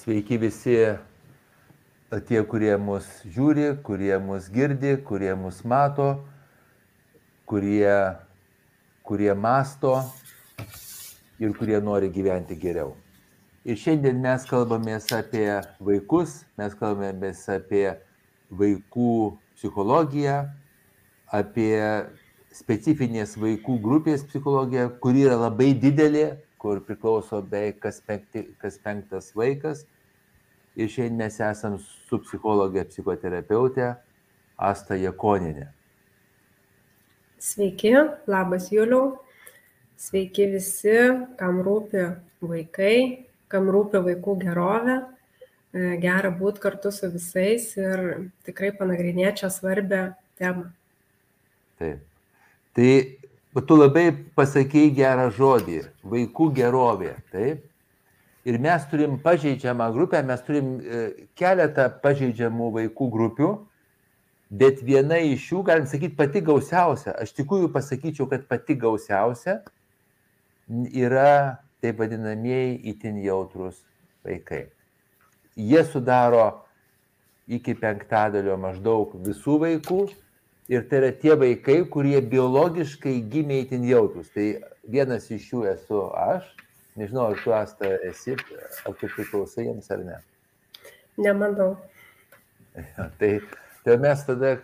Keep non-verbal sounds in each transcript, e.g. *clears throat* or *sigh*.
Sveiki visi tie, kurie mus žiūri, kurie mus girdi, kurie mus mato, kurie, kurie masto ir kurie nori gyventi geriau. Ir šiandien mes kalbamės apie vaikus, mes kalbamės apie vaikų psichologiją, apie specifinės vaikų grupės psichologiją, kuri yra labai didelė, kur priklauso beveik kas, penkti, kas penktas vaikas ir šiandien mes esam su psichologė psichoterapeutė Asta Jekoninė. Sveiki, labas Juliau. Sveiki visi, kam rūpi vaikai, kam rūpi vaikų gerovė. E, gera būti kartu su visais ir tikrai panagrinėti šią svarbę temą. Taip. Tai tu labai pasakėjai gerą žodį - vaikų gerovė. Taip ir mes turim pažeidžiamą grupę, mes turim e, keletą pažeidžiamų vaikų grupių, bet viena iš jų, galim sakyti, pati gausiausia, aš tikrųjų pasakyčiau, kad pati gausiausia yra taip vadinamieji itin jautrus vaikai. Jie sudaro iki penktadalio maždaug visų vaikų ir tai yra tie vaikai, kurie biologiškai gimė itin jautrus. Tai vienas iš jų esu aš, Nežinau, ar tu asta esi, ar tu priklausai jiems ar ne. Nemanau. *laughs* tai, tai mes tada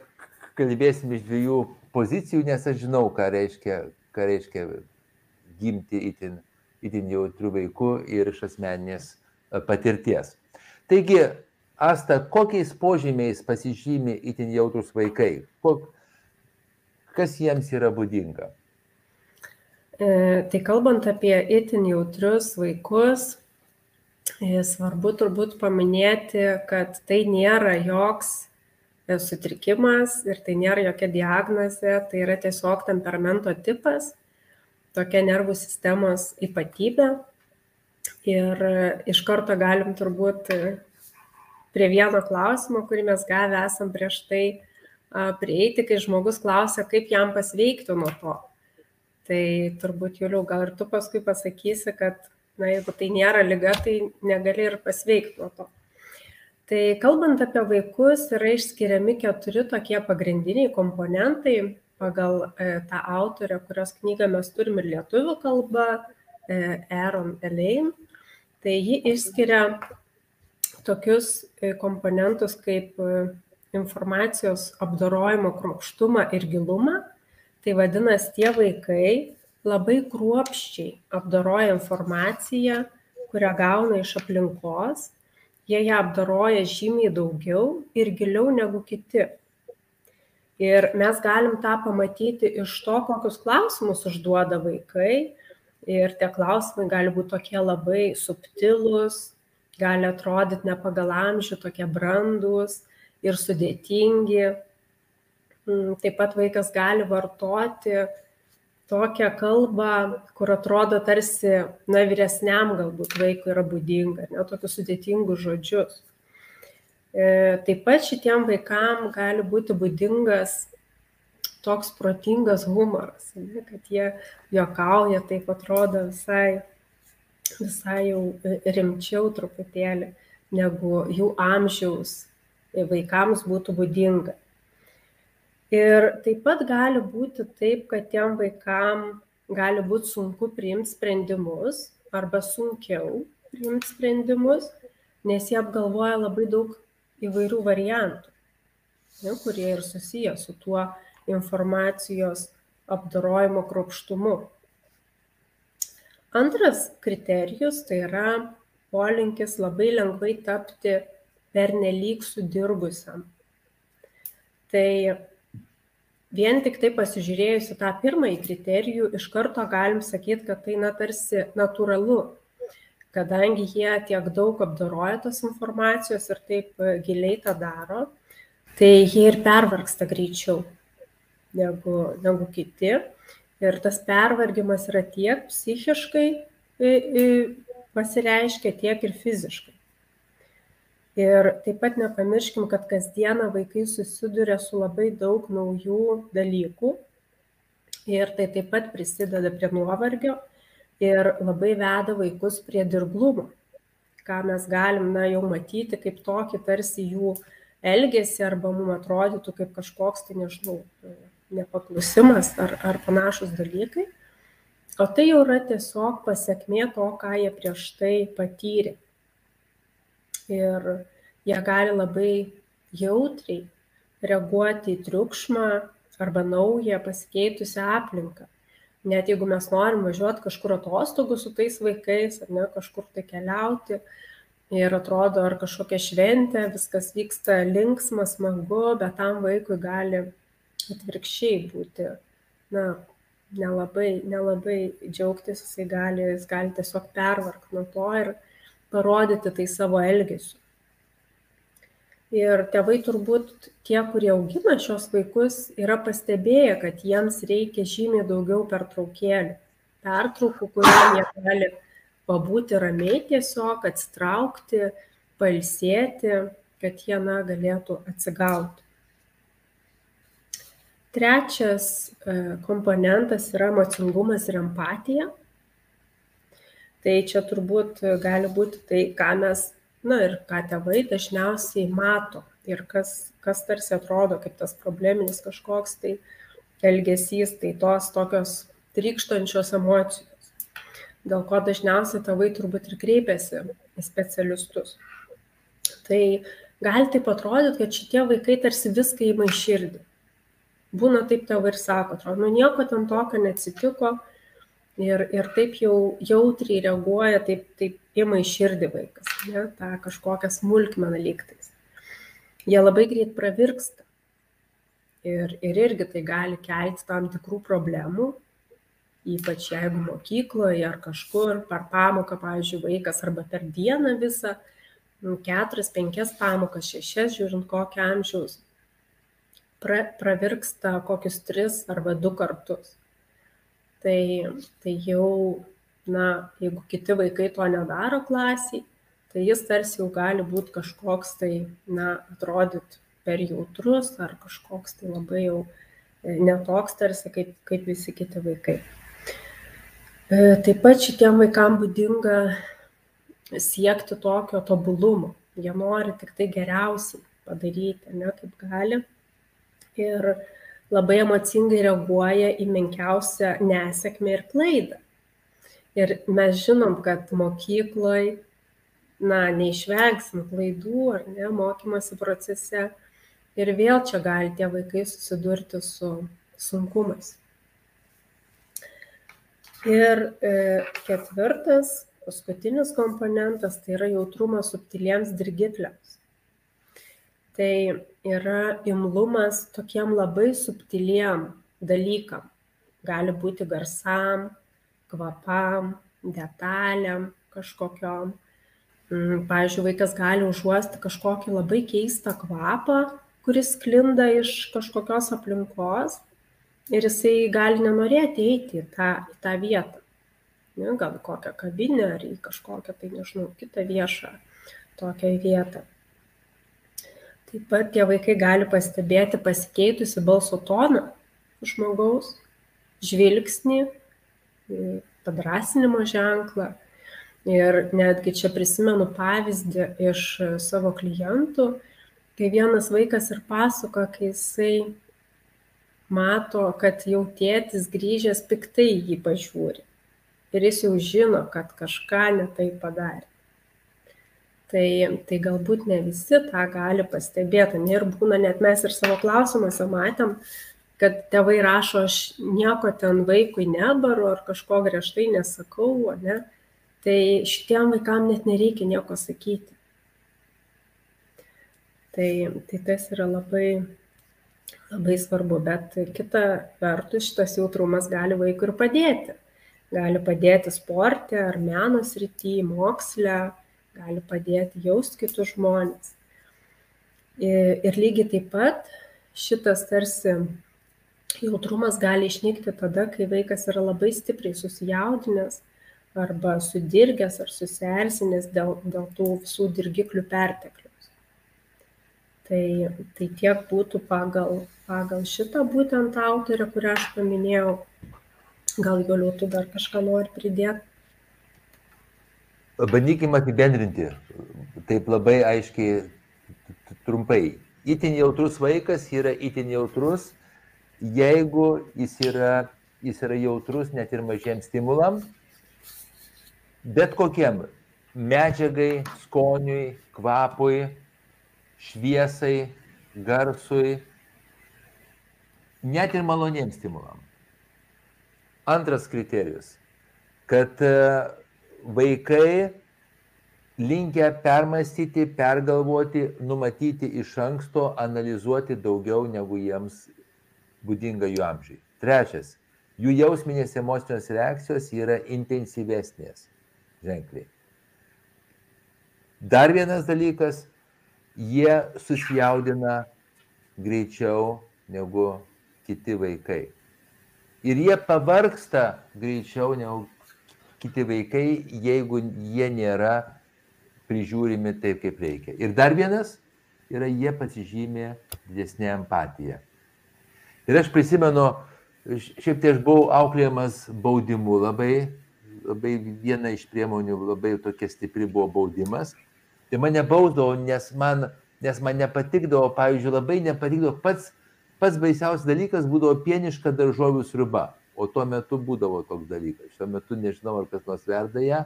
kalbėsim iš dviejų pozicijų, nes aš žinau, ką reiškia, ką reiškia gimti itin, itin jautrių vaikų ir iš asmeninės e, patirties. Taigi, Asta, kokiais požymiais pasižymi itin jautrus vaikai? Kok, kas jiems yra būdinga? E, tai kalbant apie itin jautrius vaikus, e, svarbu turbūt paminėti, kad tai nėra joks e, sutrikimas ir tai nėra jokia diagnozė, tai yra tiesiog temperamento tipas, tokia nervų sistemos ypatybė. Ir iš karto galim turbūt prie vieno klausimo, kurį mes gavę esam prieš tai prieiti, kai žmogus klausia, kaip jam pasveikti nuo to. Tai turbūt, Juliau, gal ir tu paskui pasakysi, kad, na, jeigu tai nėra lyga, tai negali ir pasveikti nuo to. Tai kalbant apie vaikus, yra išskiriami keturi tokie pagrindiniai komponentai pagal e, tą autorę, kurios knygą mes turim ir lietuvių kalba, e, Aaron Elaine. Tai ji išskiria tokius e, komponentus kaip e, informacijos apdorojimo kruopštumą ir gilumą Tai vadinasi, tie vaikai labai kruopščiai apdoroja informaciją, kurią gauna iš aplinkos, jie ją apdoroja žymiai daugiau ir giliau negu kiti. Ir mes galim tą pamatyti iš to, kokius klausimus užduoda vaikai. Ir tie klausimai gali būti tokie labai subtilūs, gali atrodyti ne pagal amžių, tokie brandus ir sudėtingi. Mm, taip pat vaikas gali vartoti tokią kalbą, kur atrodo tarsi, na, vyresniam galbūt vaikui yra būdinga, ne, tokius sudėtingus žodžius. E, taip pat šitiem vaikam gali būti būdingas toks protingas humoras, ne, kad jie juokauja, taip atrodo visai, visai jau rimčiau truputėlį, negu jų amžiaus vaikams būtų būdinga. Ir taip pat gali būti taip, kad tiem vaikam gali būti sunku priimti sprendimus arba sunkiau priimti sprendimus, nes jie apgalvoja labai daug įvairių variantų, ne, kurie ir susiję su tuo informacijos apdorojimo kropštumu. Antras kriterijus tai yra polinkis labai lengvai tapti pernelyg sudirbusiam. Tai vien tiktai pasižiūrėjus į tą pirmąjį kriterijų iš karto galim sakyt kad tai na tarsi natūralu kadangi jie tiek daug apdoroja tos informacijos ir taip e, giliai tą daro tai jie ir pervargsta greičiau negu negu kiti. Ir tas pervargimas yra tiek psichiškai pasireiškia tiek ir fiziškai ir taip pat nepamirškim kad kasdieną vaikai susiduria su labai daug naujų dalykų ir tai taip pat prisideda prie nuovargio ir labai veda vaikus prie dirglumo ką mes galim, na, jau matyti kaip tokį tarsi jų elgesį arba mums atrodytų kaip kažkoks, tai nežinau, nepaklusimas ar, ar panašus dalykai. O tai jau yra tiesiog pasiekmė to, ką jie prieš tai patyrė. Ir jie gali labai jautriai reaguoti į triukšmą arba naują pasikeitusią aplinką. Net jeigu mes norim važiuoti kažkur atostogų su tais vaikais, ar ne, kažkur tai keliauti, ir atrodo, ar kažkokia šventė, viskas vyksta linksma, smagu, bet tam vaikui gali atvirkščiai būti, na, nelabai, nelabai džiaugtis, jisai gali, jis gali tiesiog pervarkti nuo to ir parodyti tai savo elgesiu. Ir tėvai turbūt tie, kurie augina šios vaikus, yra pastebėję, kad jiems reikia žymiai daugiau pertraukėlių. Pertraukų, kurioje jie gali pabūti ramiai tiesiog, atsitraukti, palsėti, kad jie na, galėtų atsigauti. Trečias e, komponentas yra emocingumas ir empatija. Tai čia turbūt gali būti tai, ką mes na ir ką tėvai dažniausiai mato ir kas, kas tarsi atrodo kaip tas probleminis kažkoks tai elgesys, tai tos tokios trykštančios emocijos, dėl ko dažniausiai tėvai turbūt ir kreipiasi į specialistus. Tai gali taip atrodyti, kad šitie vaikai tarsi viską įma į širdį. Būna taip tėvai ir sako, atrodo, nu nieko ten tokio neatsitiko, ir, ir taip jau jautriai reaguoja, taip, taip ima į širdį vaikas, ne, tą kažkokią smulkmeną lygtais. Jie labai greit pravirksta. Ir, ir irgi tai gali kelti tam tikrų problemų, ypač jeigu mokykloje ar kažkur per pamoką, pavyzdžiui, vaikas arba per dieną visą, nu, keturias, penkias pamokas, šešias, žiūrint kokio amžiaus, pra, pravirksta kokius tris arba du kartus tai tai jau na jeigu kiti vaikai to nedaro klasėj tai jis tarsi jau gali būt kažkoks tai na atrodyt per jautrus ar kažkoks tai labai jau e, ne toks tarsi kaip kaip visi kiti vaikai. E, taip pat šitiem vaikam būdinga siekti tokio tobulumo. Jie nori tiktai geriausiai padaryti ane kaip gali. Ir labai emocingai reaguoja į menkiausią nesėkmę ir klaidą. Ir mes žinom, kad mokykloj, na, neišvengsim klaidų ar ne, mokymosi procese. Ir vėl čia gali tie vaikai susidurti su sunkumais. Ir e, ketvirtas, paskutinis komponentas, tai yra jautrumas subtiliems dirgikliams. Tai yra imlumas tokiem labai subtiliem dalykam. Gali būti garsam, kvapam, detalėm kažkokiom. Mm, pavyzdžiui, vaikas gali užuosti kažkokį labai keistą kvapą, kuris sklinda iš kažkokios aplinkos ir jisai gali nenorėti eiti į tą, į tą vietą. Ne, gal kokią kavinę ar į kažkokią, tai nežinau, kitą viešą tokią vietą. Taip pat tie vaikai gali pastebėti pasikeitusi balso toną žmogaus, žvilgsnį, padrasinimo ženklą. Ir netgi čia prisimenu pavyzdį iš savo klientų, kai vienas vaikas ir pasako, kai jisai mato, kad jau tėtis grįžęs piktai jį pažiūri. Ir jis jau žino, kad kažką netai padarė tai tai galbūt ne visi tą gali pastebėt. Ane ir būna net mes ir savo klausimuose matėm kad tėvai rašo aš nieko ten vaikui nebaru ar kažko griežtai nesakau ane. Tai šitiem vaikam net nereikia nieko sakyti. Tai tai tas yra labai labai svarbu. Bet kita vertus šitas jautrumas gali vaikui ir padėti. Gali padėti sporte ar meno srity moksle gali padėti jaust kitus žmones. Ir lygiai taip pat šitas tarsi jautrumas gali išnykti tada, kai vaikas yra labai stipriai susijaudinęs arba sudirgęs ar susierzinęs dėl, dėl tų visų dirgiklių pertekliaus. Tai, tai tiek būtų pagal, pagal šitą būtent autorę, kurią aš paminėjau. Gal galiu tu dar kažką nori pridėti? Bandykim apibendrinti. taip labai aiškiai, trumpai. Įtin jautrus vaikas yra įtin jautrus, jeigu jis yra, jis yra jautrus net ir mažiems stimulam, bet kokiem medžiagai, skoniui, kvapui, šviesai, garsui, net ir maloniems stimulam. Antras kriterijus, kad e, vaikai linkę permastyti, pergalvoti, numatyti iš anksto, analizuoti daugiau negu jiems būdinga jų amžiai. Trečias, jų jausminės emocinės reakcijos yra intensyvesnės ženkliai. Dar vienas dalykas, jie susijaudina greičiau negu kiti vaikai. Ir jie pavarksta greičiau negu kiti vaikai, jeigu jie nėra prižiūrimi taip, kaip reikia. Ir dar vienas yra, jie pasižymė didesnė empatija. Ir aš prisimenu, šiaip tai aš buvau auklėjamas baudimu labai, labai viena iš priemonių labai tokia stipri buvo baudimas. Tai mane bausdavo, nes man, nes man nepatikdavo, pavyzdžiui, labai nepatikdavo pats, pats baisiausias dalykas būdavo pieniška daržovių sriuba. O tuo metu būdavo toks dalykas. Šiuo metu nežinau, ar kas nors verda ją.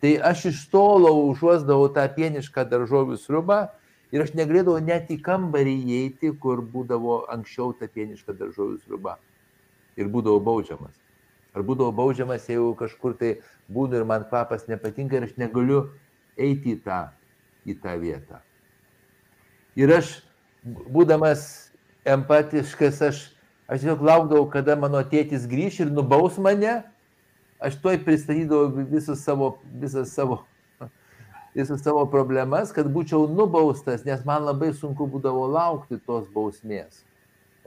Tai aš iš tolo užuosdavau tą pienišką daržovių sriubą ir aš negalėdavau net į kambarį įeiti, kur būdavo anksčiau ta pieniška daržovių sriuba. Ir būdavau baudžiamas. Ar būdavau baudžiamas, jeigu kažkur tai būnu ir man kvapas nepatinka ir aš negaliu eiti į tą į tą vietą. Ir aš, būdamas empatiškas, aš, aš tiesiog laukdavau, kada mano tėtis grįž ir nubaus mane, aš toj pristatydavau visus savo, visas savo, *laughs* visas savo problemas, kad būčiau nubaustas, nes man labai sunku būdavo laukti tos bausmės.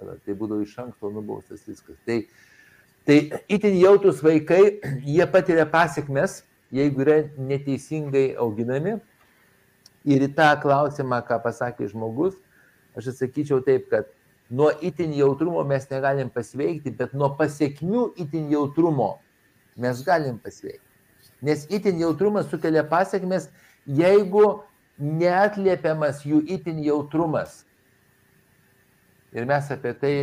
Tai būdavo iš anksto nubaustas viskas. Tai, tai itin jautrus vaikai, *clears throat* jie patiria pasiekmes, jeigu yra neteisingai auginami Ir į tą klausimą, ką pasakė žmogus, aš atsakyčiau taip, kad nuo itin jautrumo mes negalim pasveikti, bet nuo pasiekmių itin jautrumo mes galim pasveikti. Nes itin jautrumas sukelia pasiekmes, jeigu neatliepiamas jų itin jautrumas. Ir mes apie tai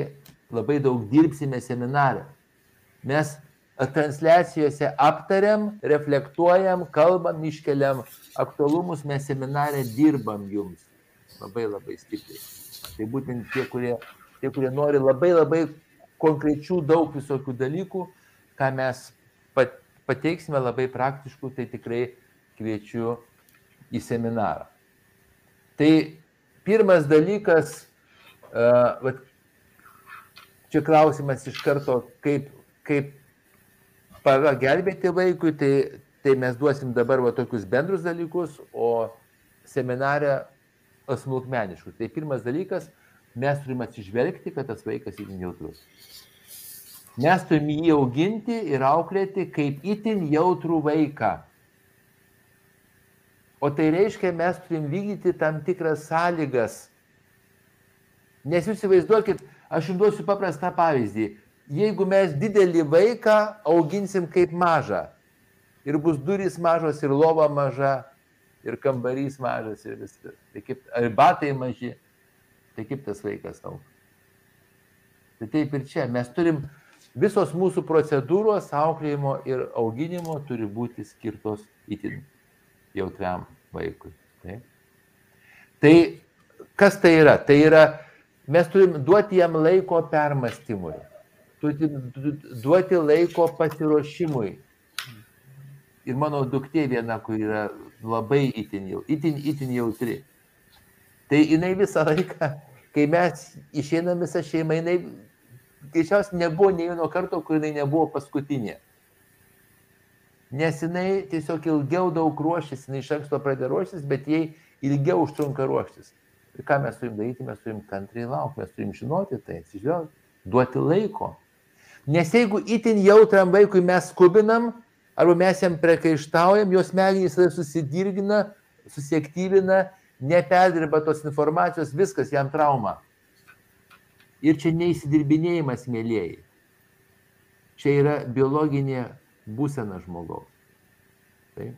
labai daug dirbsime seminarą. Mes transliacijose aptariam, reflektuojam, kalbam, iškeliam aktualumus, mes seminarė dirbam jums labai labai stipriai. Tai būtent tie, kurie, tie, kurie nori labai labai konkrečių daug visokių dalykų, ką mes pateiksime labai praktiškų, tai tikrai kviečiu į seminarą. Tai pirmas dalykas, uh, čia klausimas iš karto, kaip, kaip pagelbėti vaikui, tai, tai mes duosim dabar va, tokius bendrus dalykus, o seminarę smulkmeniškus. Tai pirmas dalykas, mes turime atsižvelgti, kad tas vaikas itin jautrus. Mes turime jį auginti ir auklėti kaip itin jautrų vaiką. O tai reiškia, mes turim vykdyti tam tikras sąlygas. Nes jūs įsivaizduokit, aš jums duosiu paprastą pavyzdį jeigu mes didelį vaiką auginsim kaip mažą. Ir bus durys mažos, ir lova maža, ir kambarys mažas, ir viskas. Tai kaip, ar batai maži, tai kaip tas vaikas auga. Tai taip ir čia. Mes turim, visos mūsų procedūros auklėjimo ir auginimo turi būti skirtos itin jautriam vaikui. Tai, tai kas tai yra? Tai yra, mes turim duoti jam laiko permastymui duoti laiko pasiruošimui. Ir mano duktė viena, kur yra labai itin, itin, itin jautri. Tai jinai visą laiką, kai mes išeinam visą šeimą, jinai greičiausiai nebuvo nei vieno karto, kur jinai nebuvo paskutinė. Nes jinai tiesiog ilgiau daug ruošis, jinai iš anksto pradeda ruoštis, bet jai ilgiau užtrunka ruoštis. Ir ką mes turim daryti, mes turim kantriai laukti, mes turim žinoti tai, atsižvelgti, duoti laiko. Nes jeigu itin jautriam vaikui mes skubinam, arba mes jam priekaištaujam, jos smegenys susidirgina, susiaktyvina, neperdirba tos informacijos, viskas jam trauma. Ir čia neįsidirbinėjimas, mėlyjei. Čia yra biologinė būsena žmogaus. Taip.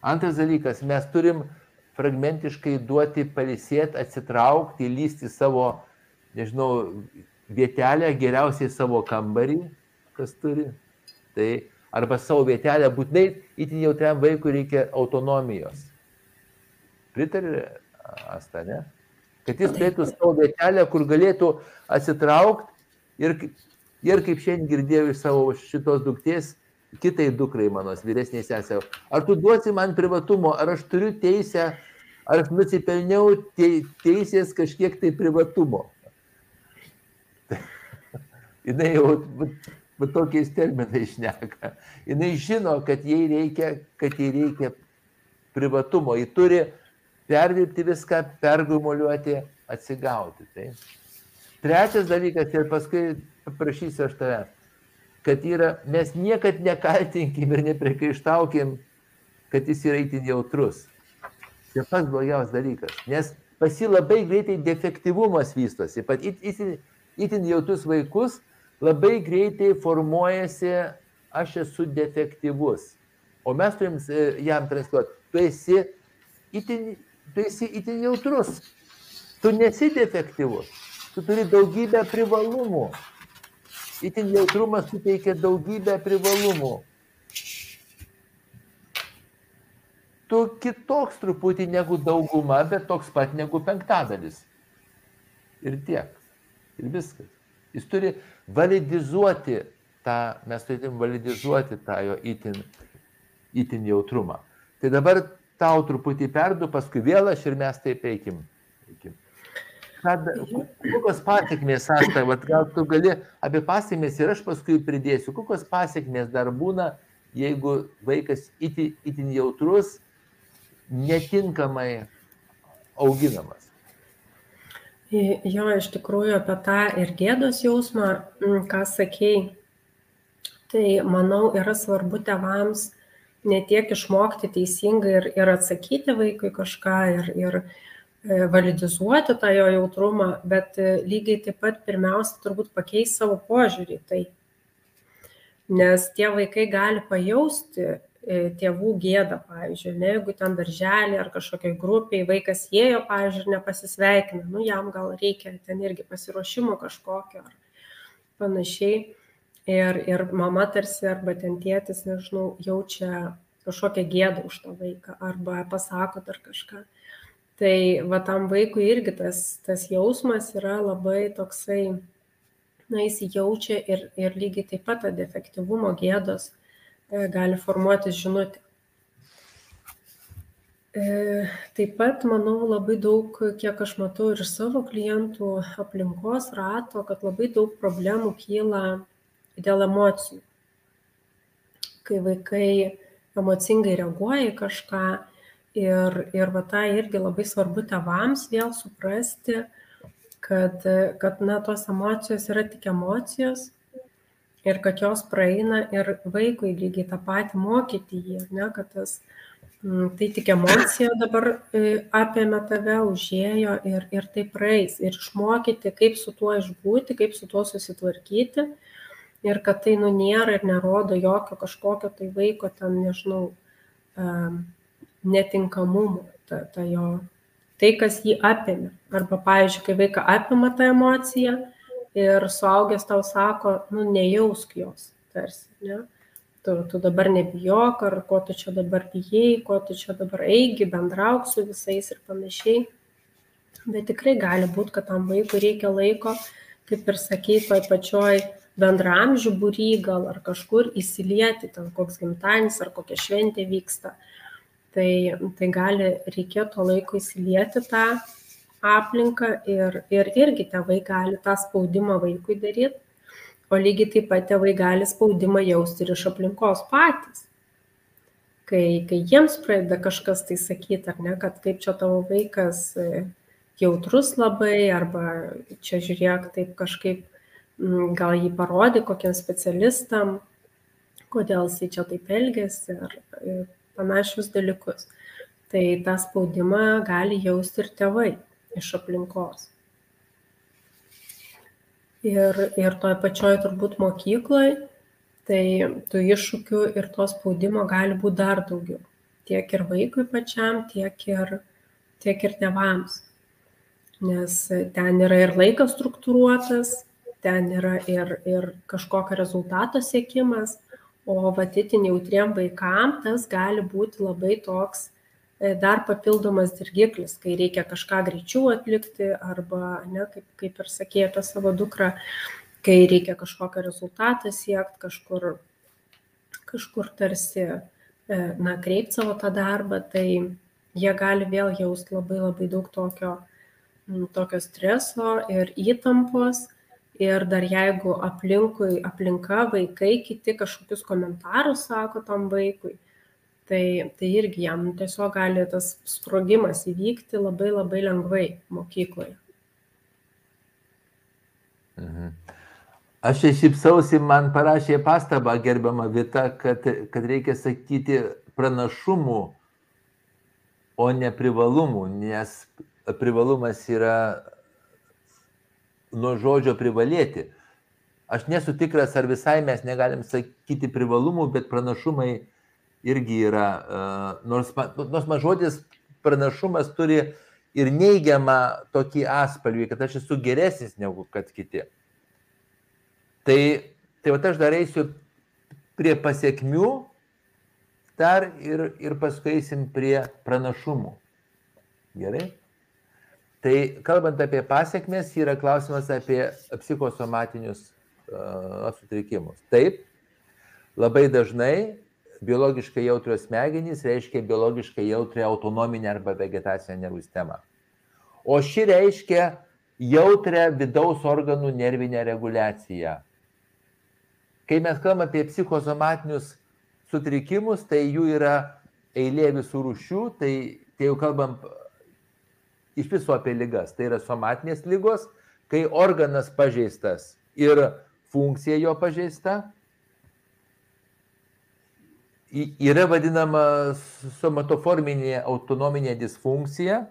Antras dalykas, mes turim fragmentiškai duoti palisėti, atsitraukti, lysti savo, nežinau, vietelę, geriausiai savo kambarį, kas turi. Tai arba savo vietelę, būtinai itin jautriam vaikui reikia autonomijos. Pritarė Asta, ne? Kad jis turėtų savo vietelę, kur galėtų atsitraukti ir, ir kaip šiandien girdėjau iš savo šitos duktės, kitai dukrai mano vyresniai sesė, ar tu duosi man privatumo, ar aš turiu teisę, ar aš nusipelniau teisės kažkiek tai privatumo. *laughs* Jis jau bet tokiais terminais šneka. Jis žino, kad jai reikia, kad jai reikia privatumo. Jis turi perdirbti viską, pergumuliuoti, atsigauti. Tai. Trečias dalykas, ir paskui paprašysiu aš tave, kad yra, mes niekad nekaltinkim ir neprikaištaukim, kad jis yra itin jautrus. Tai pats blogiausias dalykas, nes pas jį labai greitai defektyvumas vystosi. Pat itin, itin jautrus vaikus labai greitai formuojasi, aš esu defektyvus. O mes turim e, jam transliuoti, tu esi itin, tu esi itin jautrus. Tu nesi defektyvus. Tu turi daugybę privalumų. Itin jautrumas suteikia daugybę privalumų. Tu kitoks truputį negu dauguma, bet toks pat negu penktadalis. Ir tiek. Ir viskas. Jis turi validizuoti tą, mes turėtum validizuoti tą jo itin, itin jautrumą. Tai dabar tau truputį perdu, paskui vėl aš ir mes taip eikim. eikim. Kad, kokios pasiekmės, Asta, vat, gal tu gali apie pasiekmės ir aš paskui pridėsiu, kokios pasiekmės dar būna, jeigu vaikas itin, itin jautrus, netinkamai auginamas. Jo, iš tikrųjų apie tą ir gėdos jausmą, mm, ką sakėjai, tai manau yra svarbu tevams ne tiek išmokti teisingai ir, ir atsakyti vaikui kažką ir, ir e, validizuoti tą jo jautrumą, bet e, lygiai taip pat pirmiausia turbūt pakeisti savo požiūrį tai. Nes tie vaikai gali pajausti E, tėvų gėda, pavyzdžiui, ne, jeigu ten darželį ar kažkokiai grupiai vaikas ėjo, pavyzdžiui, ir nepasisveikina, nu jam gal reikia ten irgi pasiruošimo kažkokio ar panašiai. Ir, ir mama tarsi arba ten tėtis, nežinau, jaučia kažkokią gėdą už tą vaiką arba pasako dar kažką. Tai va tam vaikui irgi tas, tas jausmas yra labai toksai, na, jis jaučia ir, ir lygiai taip pat tą defektyvumo gėdos E, gali formuotis žinutė. E, taip pat, manau, labai daug, kiek aš matau ir savo klientų aplinkos rato, kad labai daug problemų kyla dėl emocijų. Kai vaikai emocingai reaguoja į kažką ir, ir va tą irgi labai svarbu tevams vėl suprasti, kad, kad na, tos emocijos yra tik emocijos ir kad jos praeina ir vaikui lygiai tą patį mokyti jį, ne, kad tas, mm, tai tik emocija dabar e, apėmė tave, užėjo ir, ir tai praeis. Ir išmokyti, kaip su tuo išbūti, kaip su tuo susitvarkyti. Ir kad tai nu nėra ir nerodo jokio kažkokio tai vaiko ten, nežinau, netinkamumo, ta, ta jo, tai, kas jį apėmė. Arba, pavyzdžiui, kai vaiką apima tą emociją, ir suaugęs tau sako, nu, nejausk jos, tarsi, ne? Tu, tu dabar nebijok, ar ko tu čia dabar bijai, ko tu čia dabar eigi, bendrauk su visais ir panašiai. Bet tikrai gali būti, kad tam vaikui reikia laiko, kaip ir sakai, toj pačioj bendramžių būry gal ar kažkur įsilieti, ten koks gimtadienis ar kokia šventė vyksta. Tai, tai gali reikėti laiko įsilieti tą aplinką ir, ir irgi tėvai gali tą spaudimą vaikui daryti, o lygiai taip pat tėvai gali spaudimą jausti ir iš aplinkos patys. Kai, kai jiems pradeda kažkas tai sakyti, ar ne, kad kaip čia tavo vaikas e, jautrus labai, arba čia žiūrėk taip kažkaip, gal jį parodė kokiam specialistam, kodėl jis čia taip elgesi, ar panašius dalykus. Tai tą spaudimą gali jausti ir tėvai iš aplinkos. Ir, ir toj pačioj turbūt mokykloje, tai tų iššūkių ir to spaudimo gali būti dar daugiau. tiek ir vaikui pačiam, tiek ir, tiek ir tėvams. Nes ten yra ir laikas struktūruotas, ten yra ir, ir kažkokio rezultato siekimas, o vatitin jautriem vaikam tas gali būti labai toks e, dar papildomas dirgiklis, kai reikia kažką greičiau atlikti arba, ne, kaip, kaip ir sakė apie savo dukrą, kai reikia kažkokio rezultatą siekti, kažkur, kažkur tarsi, e, na, kreipti savo tą darbą, tai jie gali vėl jausti labai labai daug tokio, tokio streso ir įtampos ir dar jeigu aplinkui aplinka vaikai kiti kažkokius komentarus sako tam vaikui tai tai irgi jam tiesiog gali tas sprogimas įvykti labai labai lengvai mokykloje mhm. Aš čia šypsausi, man parašė pastabą gerbiama Vita, kad, kad reikia sakyti pranašumų, o ne privalumų, nes privalumas yra nuo žodžio privalėti. Aš nesu tikras, ar visai mes negalim sakyti privalumų, bet pranašumai irgi yra, nors, nors man žodis pranašumas turi ir neigiamą tokį atspalvį, kad aš esu geresnis negu kad kiti. Tai, tai va aš dar eisiu prie pasiekmių dar ir, ir paskui eisim prie pranašumų. Gerai? Tai kalbant apie pasiekmes, yra klausimas apie psichosomatinius uh, sutrikimus. Taip, labai dažnai biologiškai jautrios smegenys reiškia biologiškai jautrią autonominę arba vegetacinę nervų sistemą. O ši reiškia jautrią vidaus organų nervinę reguliaciją. Kai mes kalbame apie psichosomatinius sutrikimus, tai jų yra eilė visų rūšių, tai, tai jau kalbam iš viso apie lygas. Tai yra somatinės lygos, kai organas pažeistas ir funkcija jo pažeista. Yra vadinama somatoforminė autonominė disfunkcija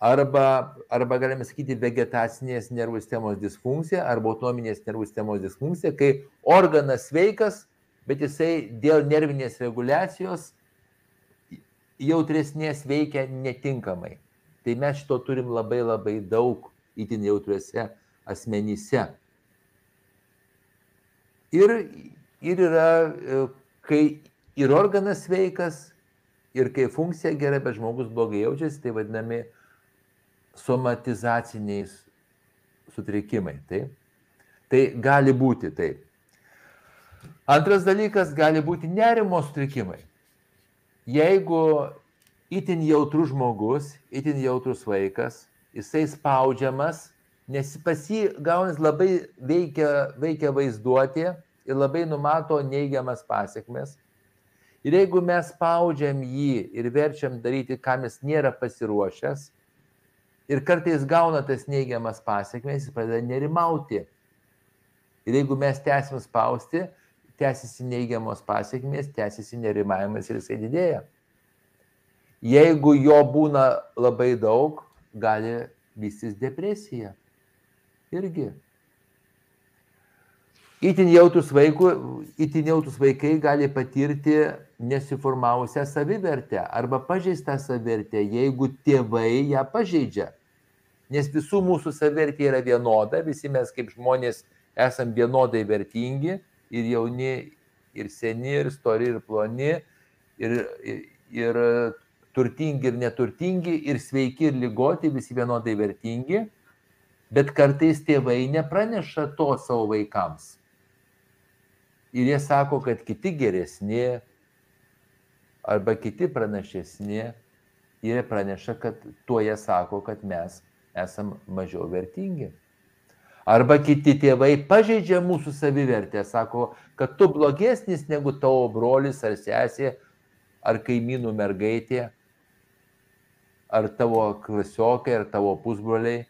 arba, arba galime sakyti vegetacinės nervų sistemos disfunkcija arba autonominės nervų sistemos disfunkcija, kai organas sveikas, bet jisai dėl nervinės reguliacijos jautresnės veikia netinkamai. Tai mes šito turim labai labai daug įtin jautriuose asmenyse. Ir, ir yra, e, kai ir organas sveikas, ir kai funkcija gera, bet žmogus blogai jaučiasi, tai vadinami somatizaciniais sutrikimai. Taip? Tai gali būti taip. Antras dalykas gali būti nerimo sutrikimai. Jeigu itin jautrus žmogus, itin jautrus vaikas, jisai spaudžiamas, nes pas jį gaunas labai veikia, veikia vaizduotė ir labai numato neigiamas pasiekmes. Ir jeigu mes spaudžiam jį ir verčiam daryti, kam jis nėra pasiruošęs, ir kartais gauna tas neigiamas pasiekmes, jis pradeda nerimauti. Ir jeigu mes tęsim spausti, tęsiasi neigiamos pasiekmes, tęsiasi nerimavimas ir jisai didėja. Jeigu jo būna labai daug, gali vystytis depresija. Irgi. Įtin jautus, vaikų, įtin jautus vaikai gali patirti nesiformavusią savivertę arba pažeistą savivertę, jeigu tėvai ją pažeidžia. Nes visų mūsų savivertė yra vienoda, visi mes kaip žmonės esam vienodai vertingi ir jauni, ir seni, ir stori, ir ploni, ir, ir, ir turtingi ir neturtingi, ir sveiki ir lygoti, visi vienodai vertingi, bet kartais tėvai nepraneša to savo vaikams. Ir jie sako, kad kiti geresni arba kiti pranašesni, jie praneša, kad tuo jie sako, kad mes esam mažiau vertingi. Arba kiti tėvai pažeidžia mūsų savivertę, sako, kad tu blogesnis negu tavo brolis ar sesė ar kaimynų mergaitė, ar tavo klasiokai, ar tavo pusbroliai,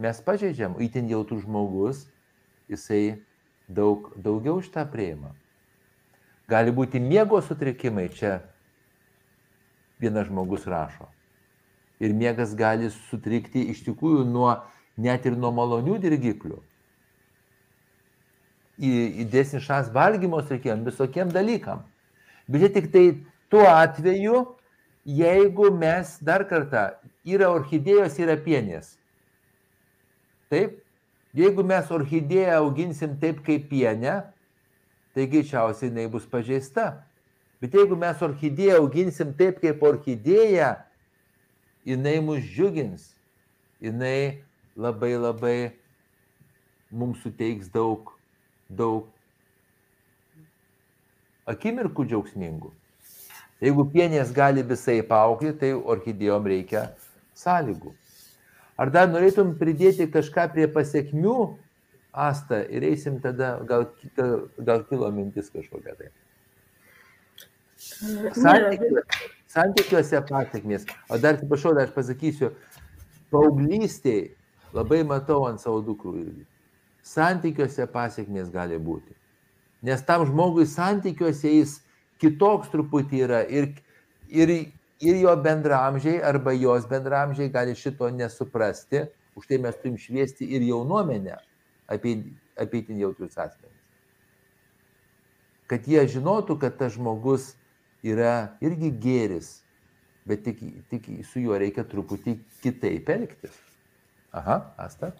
mes pažeidžiam, įtin jautrus žmogus, jisai daug, daugiau šitą prieima. Gali būti miego sutrikimai, čia vienas žmogus rašo. Ir miegas gali sutrikti iš tikrųjų nuo, net ir nuo malonių dirgiklių. Įdėsni šans valgymo sutrikimam, visokiem dalykam. Bet jie tik tai Tuo atveju, jeigu mes dar kartą, yra orchidėjos, yra pienės. Taip, jeigu mes orchidėją auginsim taip kaip pienę, tai greičiausiai jinai bus pažeista. Bet jeigu mes orchidėją auginsim taip kaip orchidėją, jinai mus džiugins, jinai labai labai mums suteiks daug, daug akimirkų džiaugsmingų. Jeigu pienės gali visai paaukti, tai orchidėjom reikia sąlygų. Ar dar norėtum pridėti kažką prie pasiekmių, Asta, ir eisim tada, gal, gal kilo mintis kažkokia tai. Santykiuose, santykiuose pasiekmės. O dar, atsiprašau, dar aš pasakysiu, paauglystėje labai matau ant savo dukrų irgi. Santykiuose pasiekmės gali būti. Nes tam žmogui santykiuose jis kitoks truputį yra ir, ir, ir jo bendramžiai arba jos bendramžiai gali šito nesuprasti. Už tai mes turim šviesti ir jaunuomenę apie, apie itin jautrius asmenys. Kad jie žinotų, kad tas žmogus yra irgi gėris, bet tik, tik su juo reikia truputį kitaip elgtis. Aha, Asta.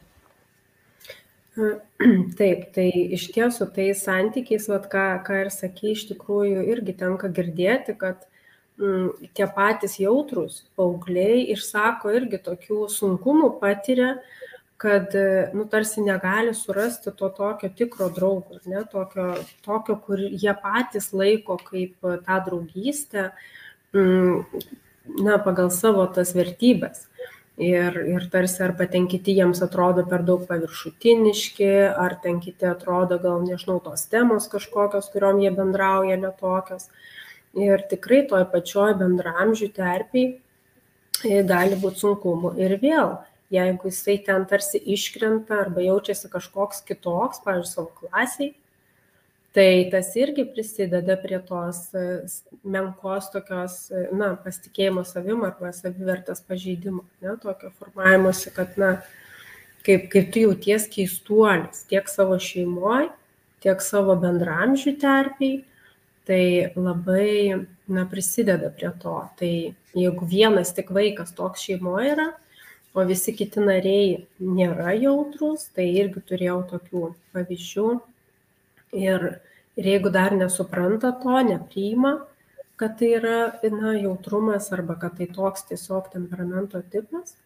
*clears throat* Taip, tai iš tiesų tai santykiais, vat, ką, ką ir sakė, iš tikrųjų irgi tenka girdėti, kad mm, tie patys jautrus paaugliai išsako irgi tokių sunkumų patiria, kad nu, tarsi negali surasti to tokio tikro draugo, ne, tokio, tokio, kur jie patys laiko kaip tą draugystę, mm, na, pagal savo tas vertybės. Ir, ir tarsi arba ten kiti jiems atrodo per daug paviršutiniški, ar ten kiti atrodo gal nežinau tos temos kažkokios, kuriuom jie bendrauja netokios. Ir tikrai toj pačioj bendramžių terpiai e, gali būti sunkumų. Ir vėl, jeigu jisai ten tarsi iškrenta arba jaučiasi kažkoks kitoks, pavyzdžiui, savo klasiai, tai tas irgi prisideda prie tos e, menkos tokios, e, na, pasitikėjimo savim arba savivertės pažeidimo, ne, tokio formavimuose, kad, na, kaip, kaip tu jauties keistuolis tiek savo šeimoje, tiek savo bendramžių terpiai, tai labai, na, prisideda prie to. Tai jeigu vienas tik vaikas toks šeimoje yra, o visi kiti nariai nėra jautrus, tai irgi turėjau tokių pavyzdžių, Ir, ir jeigu dar nesupranta to, nepriima, kad tai yra na, jautrumas arba kad tai toks tiesiog temperamento tipas,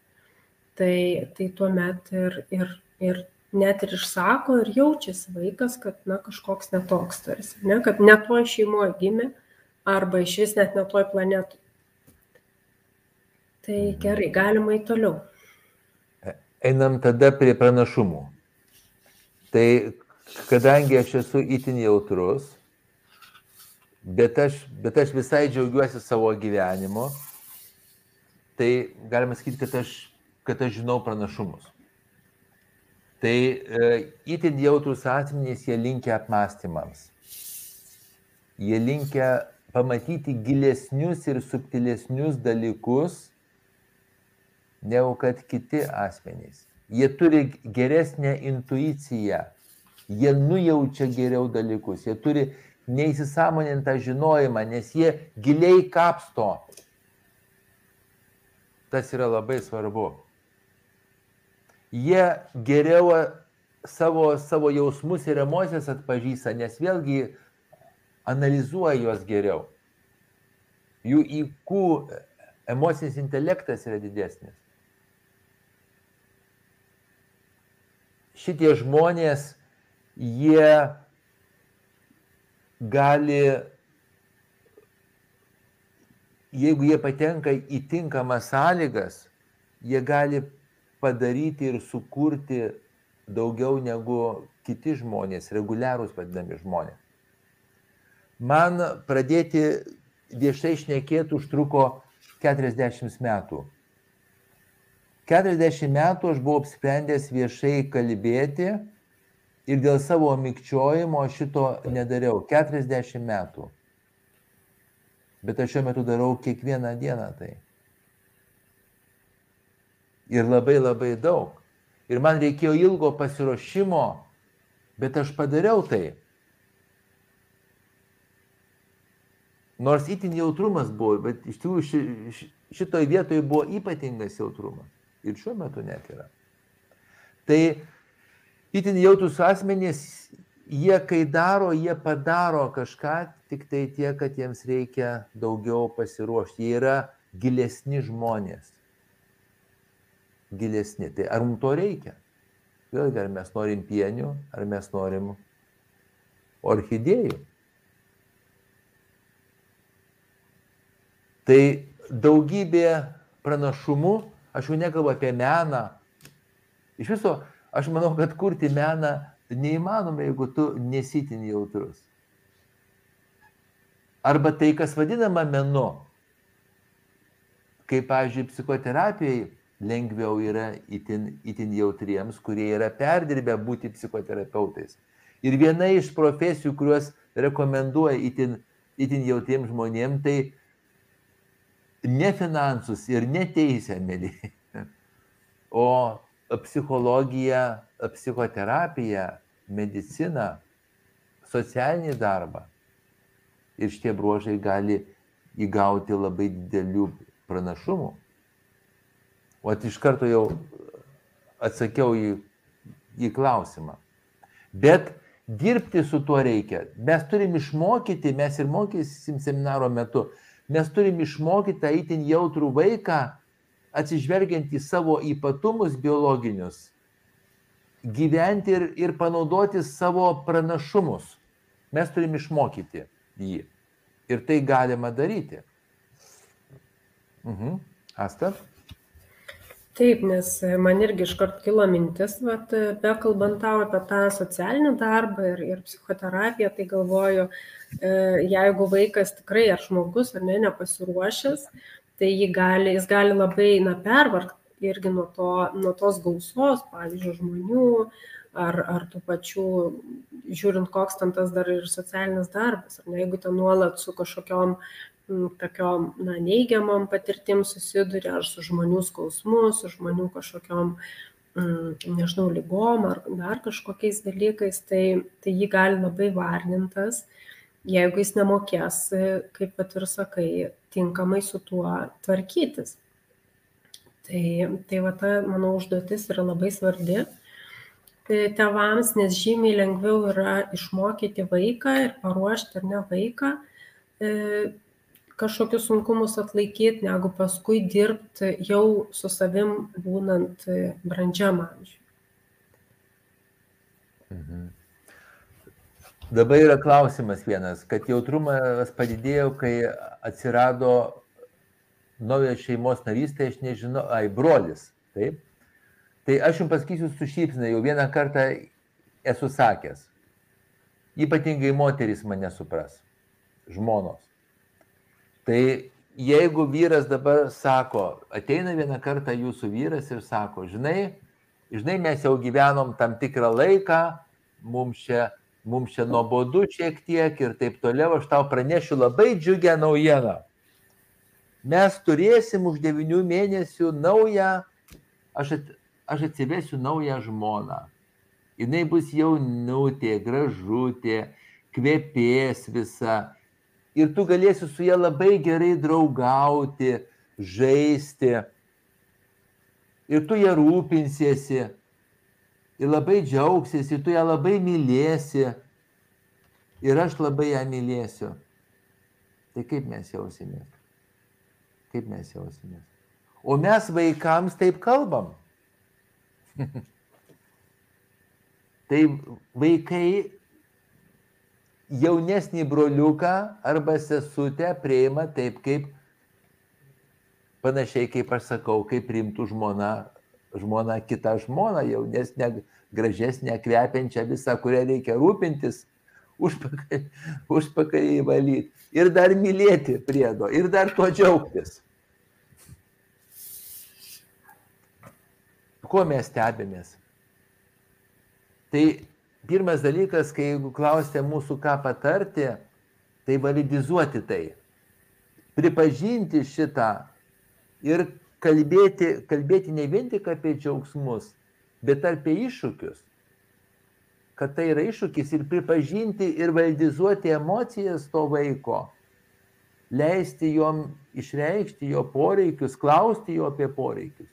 tai, tai tuomet ir, ir, ir net ir išsako ir jaučiasi vaikas, kad na, kažkoks netoks tarsi, ne, kad ne toj šeimoje gimė arba iš vis net ne toj planetui. Tai gerai, galima į toliau. Einam tada prie pranašumų. Tai kadangi aš esu itin jautrus, bet aš, bet aš visai džiaugiuosi savo gyvenimu, tai galima sakyti, kad aš, kad aš žinau pranašumus. Tai e, itin jautrus asmenys, jie linkia apmąstymams. Jie linkia pamatyti gilesnius ir subtilesnius dalykus, negu kad kiti asmenys. Jie turi geresnę intuiciją jie nujaučia geriau dalykus, jie turi neįsisamonintą žinojimą, nes jie giliai kapsto. Tas yra labai svarbu. Jie geriau savo, savo jausmus ir emocijas atpažįsta, nes vėlgi analizuoja juos geriau. Jų įkų emocinis intelektas yra didesnis. Šitie žmonės jie gali, jeigu jie patenka į tinkamas sąlygas, jie gali padaryti ir sukurti daugiau negu kiti žmonės, reguliarūs vadinami žmonės. Man pradėti viešai šnekėti užtruko 40 metų. 40 metų aš buvau apsprendęs viešai kalbėti ir dėl savo mikčiojimo šito nedariau 40 metų. Bet aš šiuo metu darau kiekvieną dieną tai. Ir labai labai daug. Ir man reikėjo ilgo pasiruošimo, bet aš padariau tai. Nors itin jautrumas buvo, bet iš tikrųjų ši, ši, šitoje vietoje buvo ypatingas jautrumas. Ir šiuo metu net yra. Tai itin jautrus asmenys, jie kai daro, jie padaro kažką, tik tai tie, kad jiems reikia daugiau pasiruošti. Jie yra gilesni žmonės. Gilesni. Tai ar mums to reikia? Vėlgi, ar mes norim pienių, ar mes norim orchidėjų. Tai daugybė pranašumų, aš jau nekalbu apie meną. Iš viso, aš manau, kad kurti meną neįmanoma, jeigu tu nesitin jautrus. Arba tai, kas vadinama menu, kaip, pavyzdžiui, psichoterapijai lengviau yra itin, itin jautriems, kurie yra perdirbę būti psichoterapeutais. Ir viena iš profesijų, kuriuos rekomenduoja itin, itin jautriems žmonėms, tai ne finansus ir ne teisę, mėly, *laughs* o psichologija, psichoterapija, medicina, socialinį darbą. Ir šitie bruožai gali įgauti labai didelių pranašumų. O iš karto jau atsakiau į, į klausimą. Bet dirbti su tuo reikia. Mes turim išmokyti, mes ir mokysim seminaro metu, mes turim išmokyti tą itin jautrų vaiką, atsižvelgiant į savo ypatumus biologinius, gyventi ir, ir panaudoti savo pranašumus. Mes turim išmokyti jį. Ir tai galima daryti. Mhm. Asta? Taip, nes man irgi iškart kilo mintis, vat, bekalbant tau apie tą socialinį darbą ir, ir psichoterapiją, tai galvoju, e, jeigu vaikas tikrai ar žmogus ar ne nepasiruošęs, tai jį gali, jis gali labai na, pervargti irgi nuo, to, nuo tos gausos, pavyzdžiui, žmonių ar, ar tų pačių, žiūrint, koks ten tas dar ir socialinis darbas, ar ne, jeigu ten nuolat su kažkokiom tokiom na, neigiamom patirtim susiduria, ar su žmonių skausmu, su žmonių kažkokiom, nežinau, lygom ar dar kažkokiais dalykais, tai, tai jį gali labai varnintas, jeigu jis nemokės, kaip pat ir sakai, tinkamai su tuo tvarkytis. Tai, tai va ta, mano užduotis yra labai svarbi tėvams, nes žymiai lengviau yra išmokyti vaiką ir paruošti ar ne vaiką kažkokius sunkumus atlaikyt, negu paskui dirbti jau su savim būnant brandžiam amžiui. Mhm. Dabar yra klausimas vienas, kad jautrumas padidėjo, kai atsirado naujas šeimos narys, tai aš nežinau, ai, brolis, taip. Tai aš jums pasakysiu su šypsina, jau vieną kartą esu sakęs. Ypatingai moteris mane supras, žmonos. Tai jeigu vyras dabar sako, ateina vieną kartą jūsų vyras ir sako, žinai, žinai, mes jau gyvenom tam tikrą laiką, mums čia, mums čia nuobodu šiek tiek ir taip toliau, aš tau pranešiu labai džiugę naujieną. Mes turėsim už devinių mėnesių naują, aš, at, aš atsivesiu naują žmoną. Jis bus jaunutė, gražutė, kvepės visa ir tu galėsi su ja labai gerai draugauti, žaisti. Ir tu ją rūpinsiesi. Ir labai džiaugsiesi, tu ją labai mylėsi. Ir aš labai ją mylėsiu. Tai kaip mes jausimės? Kaip mes jausimės? O mes vaikams taip kalbam. *laughs* tai vaikai jaunesnį broliuką arba sesutę priima taip, kaip panašiai kaip aš sakau, kaip priimtų žmona, žmona kitą žmoną, jaunesnę, gražesnę, kvepiančią visą, kurią reikia rūpintis, *laughs* užpakalį, užpakalį valyti ir dar mylėti priedo ir dar tuo džiaugtis. Kuo mes stebimės? Tai pirmas dalykas, kai jeigu klausite mūsų, ką patarti, tai validizuoti tai. Pripažinti šitą ir kalbėti, kalbėti ne vien tik apie džiaugsmus, bet apie iššūkius. Kad tai yra iššūkis ir pripažinti ir validizuoti emocijas to vaiko. leisti jom išreikšti jo poreikius, klausti jo apie poreikius.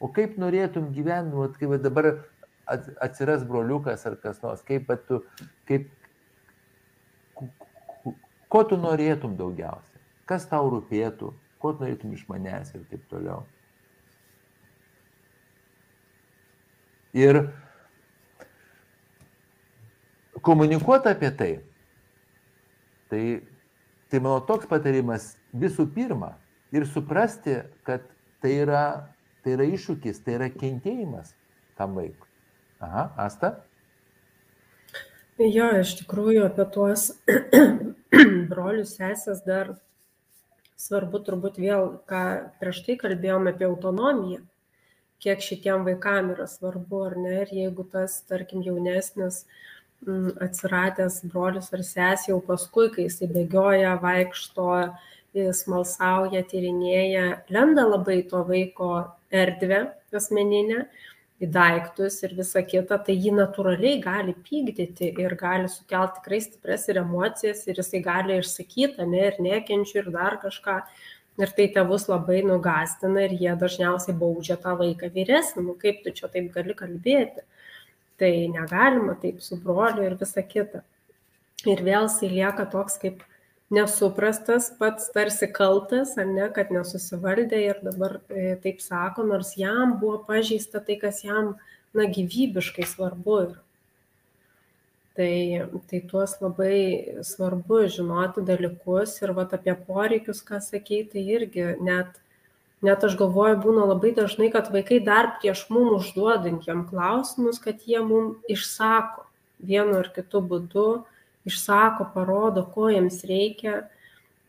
O kaip norėtum gyventi, vat, kaip dabar atsiras broliukas ar kas nors, kaip tu, kaip, ko tu norėtum daugiausia, kas tau rūpėtų, ko tu norėtum iš manęs ir taip toliau. Ir komunikuoti apie tai, tai, tai mano toks patarimas visų pirma ir suprasti, kad tai yra Tai yra iššūkis, tai yra kentėjimas tam vaikui. Aha, Asta? Jo, iš tikrųjų apie tuos *clears throat* brolius sesės dar svarbu turbūt vėl, ką prieš tai kalbėjome apie autonomiją, kiek šitiem vaikam yra svarbu ar ne, ir jeigu tas, tarkim, jaunesnis m, atsiradęs brolius ar sesė jau paskui, kai jisai bėgioja, vaikšto, smalsauja, tyrinėja, lenda labai to vaiko erdvę asmeninę, į daiktus ir visa kita, tai jį natūraliai gali pykdyti ir gali sukelti tikrai stipres ir emocijas ir jisai gali išsakyti, ne, ir nekenčiu ir dar kažką. Ir tai tėvus labai nugastina ir jie dažniausiai baudžia tą vaiką vyresnį, nu kaip tu čia taip gali kalbėti. Tai negalima taip su broliu ir visa kita. Ir vėl jisai lieka toks kaip nesuprastas, pats tarsi kaltas, ar ne, kad nesusivaldė ir dabar e, taip sako, nors jam buvo pažįsta tai, kas jam, na, gyvybiškai svarbu yra. Tai, tai tuos labai svarbu žinoti dalykus ir vat apie poreikius, ką sakei, tai irgi net, net aš galvoju, būna labai dažnai, kad vaikai dar prieš mum užduodant jam klausimus, kad jie mum išsako vienu ar kitu būdu, išsako, parodo, ko jiems reikia.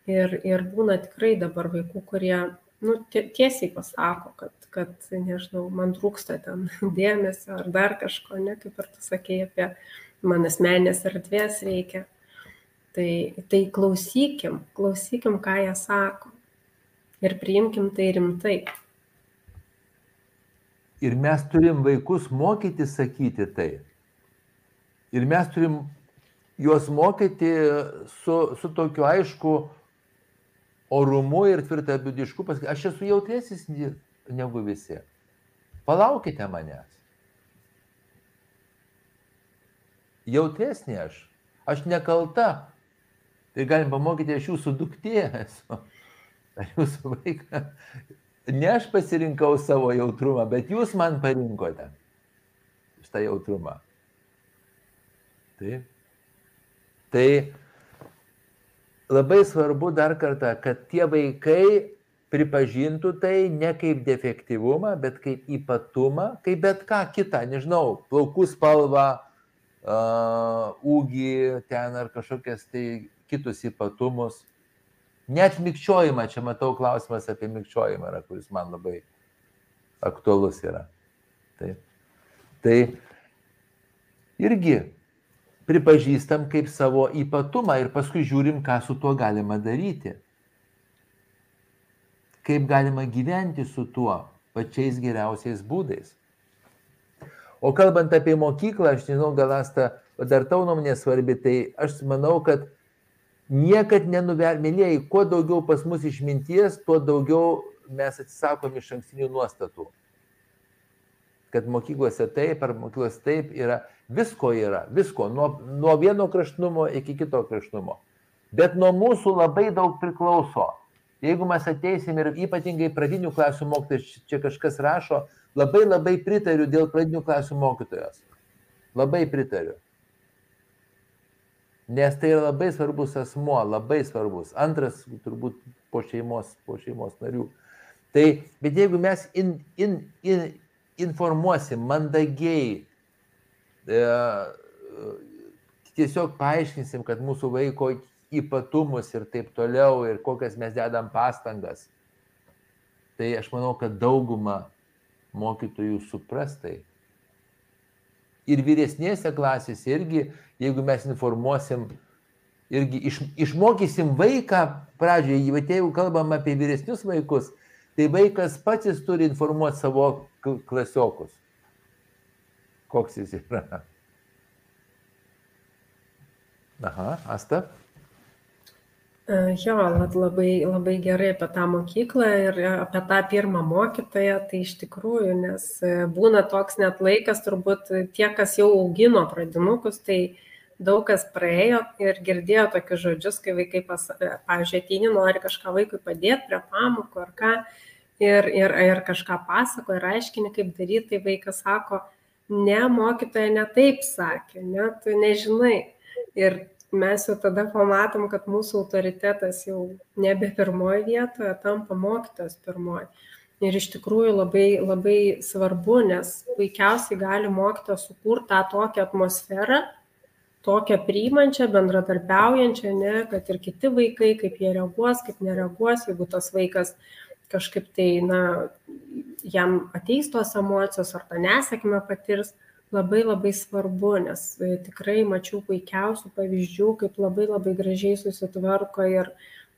Ir, ir būna tikrai dabar vaikų, kurie nu, tiesiai pasako, kad, kad, nežinau, man trūksta ten *laughs* dėmesio ar dar kažko, ne, kaip ir tu sakėjai, apie man asmenės erdvės reikia. Tai, tai klausykim, klausykim, ką jie sako ir priimkim tai rimtai. Ir mes turim vaikus mokyti sakyti tai. Ir mes turim juos mokyti su, su tokiu aišku orumu ir tvirtabidišku, pasakyti, aš esu jautresnis negu visi. Palaukite manęs. Jautresnė aš. Aš nekalta. Tai galim pamokyti, aš jūsų duktė esu. *laughs* Ar jūsų vaiką. Ne aš pasirinkau savo jautrumą, bet jūs man parinkote šitą jautrumą. Taip. Tai labai svarbu dar kartą, kad tie vaikai pripažintų tai ne kaip defektyvumą, bet kaip ypatumą, kaip bet ką kitą, nežinau, plaukų spalvą, ūgį ten ar kažkokias tai kitus ypatumus. Net mikčiojimą, čia matau klausimas apie mikčiojimą, yra, kuris man labai aktualus yra. Taip. Tai irgi pripažįstam kaip savo ypatumą ir paskui žiūrim, ką su tuo galima daryti. Kaip galima gyventi su tuo pačiais geriausiais būdais. O kalbant apie mokyklą, aš nežinau, gal asta, dar tau nuomonė svarbi, tai aš manau, kad niekad nenuvermėlėjai, kuo daugiau pas mus išminties, tuo daugiau mes atsisakom iš ankstinių nuostatų. Kad mokyklose taip ar mokyklose taip yra Visko yra, visko, nuo, nuo vieno kraštumo iki kito kraštumo. Bet nuo mūsų labai daug priklauso. Jeigu mes ateisim ir ypatingai pradinių klasių mokytojas, čia kažkas rašo, labai labai pritariu dėl pradinių klasių mokytojos. Labai pritariu. Nes tai yra labai svarbus asmuo, labai svarbus. Antras turbūt po šeimos, po šeimos narių. Tai, bet jeigu mes in, in, in, informuosim mandagiai, E, tiesiog paaiškinsim, kad mūsų vaiko ypatumus ir taip toliau ir kokias mes dedam pastangas. Tai aš manau, kad dauguma mokytojų supras tai. Ir vyresnėse klasėse irgi, jeigu mes informuosim, irgi iš, išmokysim vaiką pradžioje, bet jeigu kalbam apie vyresnius vaikus, tai vaikas pats jis turi informuoti savo klasiokus koks jis yra. Aha, Asta. Jo, labai, labai gerai apie tą mokyklą ir apie tą pirmą mokytoją, tai iš tikrųjų, nes e, būna toks net laikas, turbūt tie, kas jau augino pradinukus, tai daug kas praėjo ir girdėjo tokius žodžius, kai vaikai, pas, e, pavyzdžiui, ateini, nori kažką vaikui padėti prie pamokų ar ką, ir, ir, ir kažką pasako ir aiškini, kaip daryti, tai vaikas sako, ne, mokytoja ne taip sakė, ne, tu nežinai. Ir mes jau tada pamatom, kad mūsų autoritetas jau nebe pirmoji vietoje, tampa mokytas pirmoji. Ir iš tikrųjų labai, labai svarbu, nes puikiausiai gali mokytas sukurti tą tokią atmosferą, tokią priimančią, bendradarbiaujančią, ne, kad ir kiti vaikai, kaip jie reaguos, kaip nereaguos, jeigu tas vaikas kažkaip tai, na, jam ateis tos emocijos ar tą nesėkmę patirs, labai labai svarbu, nes e, tikrai mačiau puikiausių pavyzdžių, kaip labai labai gražiai susitvarko ir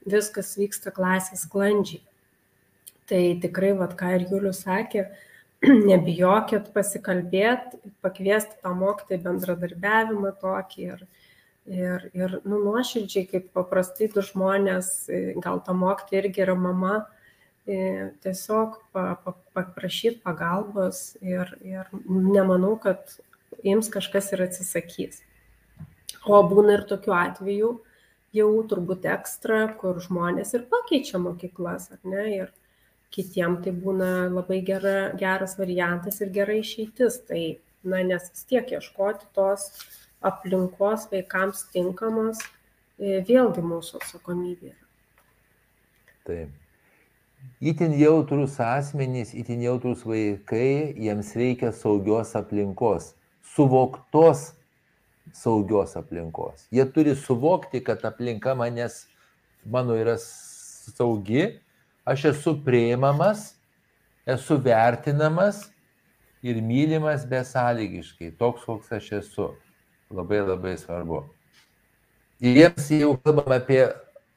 viskas vyksta klasės sklandžiai. Tai tikrai, vad ką ir Julius sakė, *clears throat* nebijokit pasikalbėti, pakviesti tą mokytą į bendradarbiavimą tokį ir, ir, ir nu, nuoširdžiai, kaip paprastai du žmonės, e, gal ta mokytė irgi yra mama, tiesiog paprašyti pagalbos ir, ir nemanau, kad jiems kažkas ir atsisakys. O būna ir tokių atvejų, jau turbūt ekstra, kur žmonės ir pakeičia mokyklas, ar ne? Ir kitiem tai būna labai gera, geras variantas ir gera išeitis. Tai, na, nes vis tiek ieškoti tos aplinkos vaikams tinkamos, e, vėlgi mūsų atsakomybė. Taip. Įtin jautrus asmenys, įtin jautrus vaikai, jiems reikia saugios aplinkos, suvoktos saugios aplinkos. Jie turi suvokti, kad aplinka manęs, mano yra saugi, aš esu prieimamas, esu vertinamas ir mylimas besąlygiškai, toks, koks aš esu. Labai labai svarbu. Ir jiems jau kalbam apie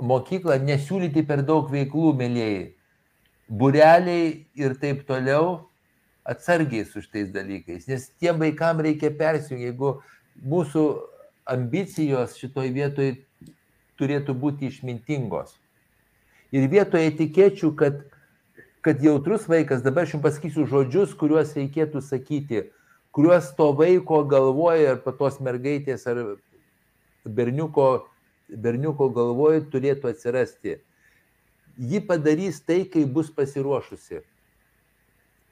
mokyklą, nesiūlyti per daug veiklų, mėlyjei bureliai ir taip toliau, atsargiai su šitais dalykais, nes tiem vaikam reikia persijungti, jeigu mūsų ambicijos šitoj vietoj turėtų būti išmintingos. Ir vietoje etikėčių, kad, kad jautrus vaikas, dabar aš jums pasakysiu žodžius, kuriuos reikėtų sakyti, kuriuos to vaiko galvoja ar patos mergaitės ar berniuko, berniuko galvoje turėtų atsirasti ji padarys tai, kai bus pasiruošusi.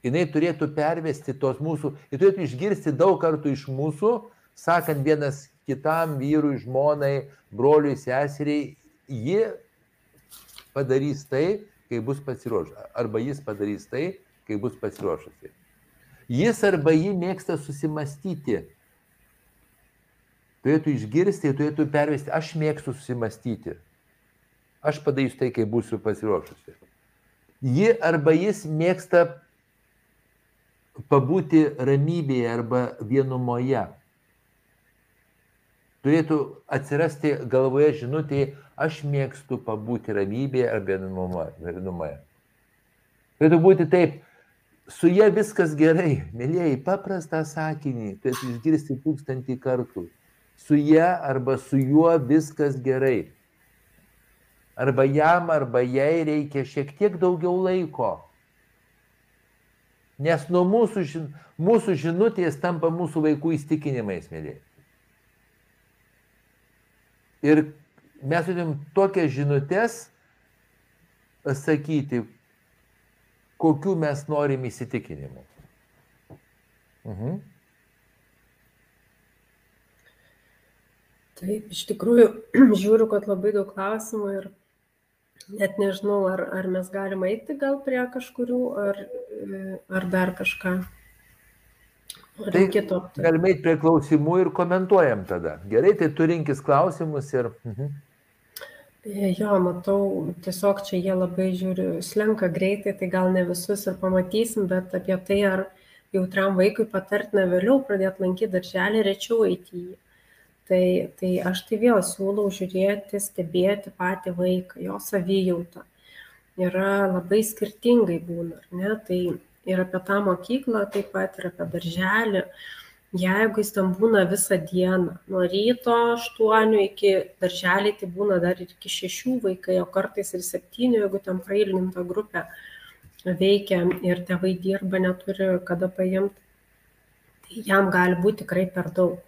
Jis turėtų pervesti tos mūsų, jis turėtų išgirsti daug kartų iš mūsų, sakant vienas kitam vyrui, žmonai, broliui, seseriai, ji padarys tai, kai bus pasiruošusi. Arba jis padarys tai, kai bus pasiruošusi. Jis arba ji mėgsta susimastyti. Turėtų išgirsti, turėtų pervesti, aš mėgstu susimastyti. Aš padarysiu tai, kai būsiu pasiruošusi. Ji arba jis mėgsta pabūti ramybėje arba vienumoje. Turėtų atsirasti galvoje žinutė, aš mėgstu pabūti ramybėje ar vienumoje. Turėtų būti taip, su ja viskas gerai, mėlyjei, paprastą sakinį, turėtų išgirsti tūkstantį kartų. Su ja arba su juo viskas gerai arba jam, arba jai reikia šiek tiek daugiau laiko. Nes nuo mūsų, mūsų žinutės tampa mūsų vaikų įstikinimais, mėly. Ir mes turim tokias žinutės sakyti, kokiu mes norim įsitikinimų. Mhm. Taip, iš tikrųjų, *clears throat* žiūriu, kad labai daug klausimų ir net nežinau, ar, ar mes galim eiti gal prie kažkurių, ar, ar dar kažką. Ar tai kito. Galime eiti prie klausimų ir komentuojam tada. Gerai, tai tu rinkis klausimus ir... Mhm. Jo, matau, tiesiog čia jie labai žiūri, slenka greitai, tai gal ne visus ir pamatysim, bet apie tai, ar jautriam vaikui patartina vėliau pradėti lankyti darželį, rečiau eiti į jį tai tai aš tai vėl siūlau žiūrėti stebėti patį vaiką jo savijautą. Yra labai skirtingai būna ar ne? Tai ir apie tą mokyklą taip pat ir apie darželį. Jeigu jis ten būna visą dieną nuo ryto aštuonių iki daržely tai būna dar ir iki šešių vaikai o kartais ir septynių jeigu ten prailginta grupė veikia ir tėvai dirba neturi kada paimt tai jam gali būt tikrai per daug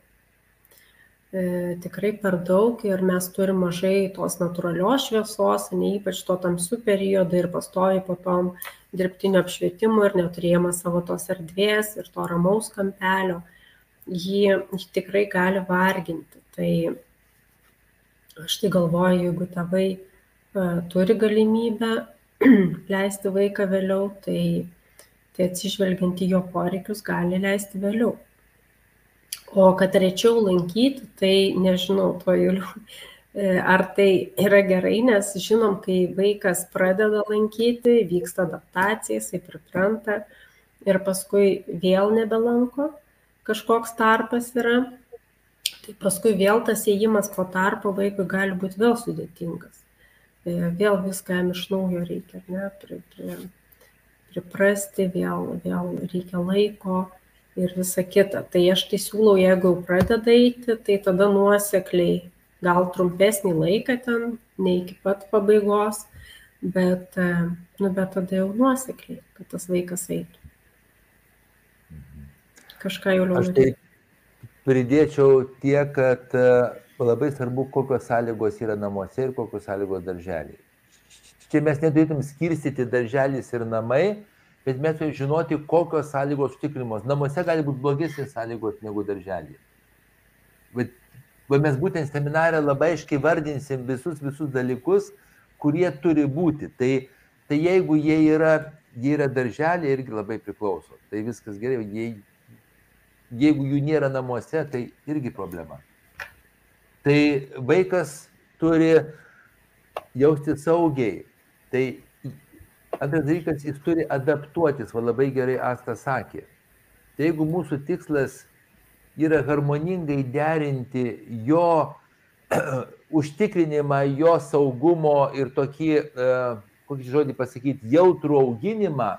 tikrai per daug ir mes turim mažai tos natūralios šviesos, ne ypač to tamsių periodų ir pastovi po tom dirbtinio apšvietimo ir neturėjimas savo tos erdvės ir to ramaus kampelio jį, jį tikrai gali varginti. Tai aš tai galvoju, jeigu tėvai uh, turi galimybę *clears throat* leisti vaiką vėliau, tai, tai atsižvelgiant į jo poreikius gali leisti vėliau. O kad rečiau lankyti, tai nežinau, to Juliu, e, ar tai yra gerai, nes žinom, kai vaikas pradeda lankyti, vyksta adaptacija, jisai pripranta ir paskui vėl nebelanko, kažkoks tarpas yra, tai paskui vėl tas ėjimas po tarpo vaikui gali būti vėl sudėtingas. E, vėl viską jam iš naujo reikia, ne, pri, pri, priprasti, vėl, vėl reikia laiko ir visa kita. Tai aš tai siūlau, jeigu jau pradeda eiti, tai tada nuosekliai, gal trumpesnį laiką ten, ne iki pat pabaigos, bet, e, nu, bet tada jau nuosekliai, kad tas vaikas eitų kažką jau Aš tai pridėčiau tiek, kad e, labai svarbu, kokios sąlygos yra namuose ir kokios sąlygos darželiai. Čia mes neturėtum skirstyti darželis ir namai, bet mes turime žinoti, kokios sąlygos užtikrimos. Namuose gali būti blogesnės sąlygos negu darželį. Bet, bet mes būtent seminarė labai aiškiai vardinsim visus, visus dalykus, kurie turi būti. Tai, tai jeigu jie yra, jie yra darželį, irgi labai priklauso. Tai viskas gerai, jei jeigu jų nėra namuose, tai irgi problema. Tai vaikas turi jausti saugiai. Tai antras dalykas, jis turi adaptuotis, va labai gerai Asta sakė. Tai jeigu mūsų tikslas yra harmoningai derinti jo *clears throat* užtikrinimą, jo saugumo ir tokį, uh, kokį žodį pasakyti, jautrų auginimą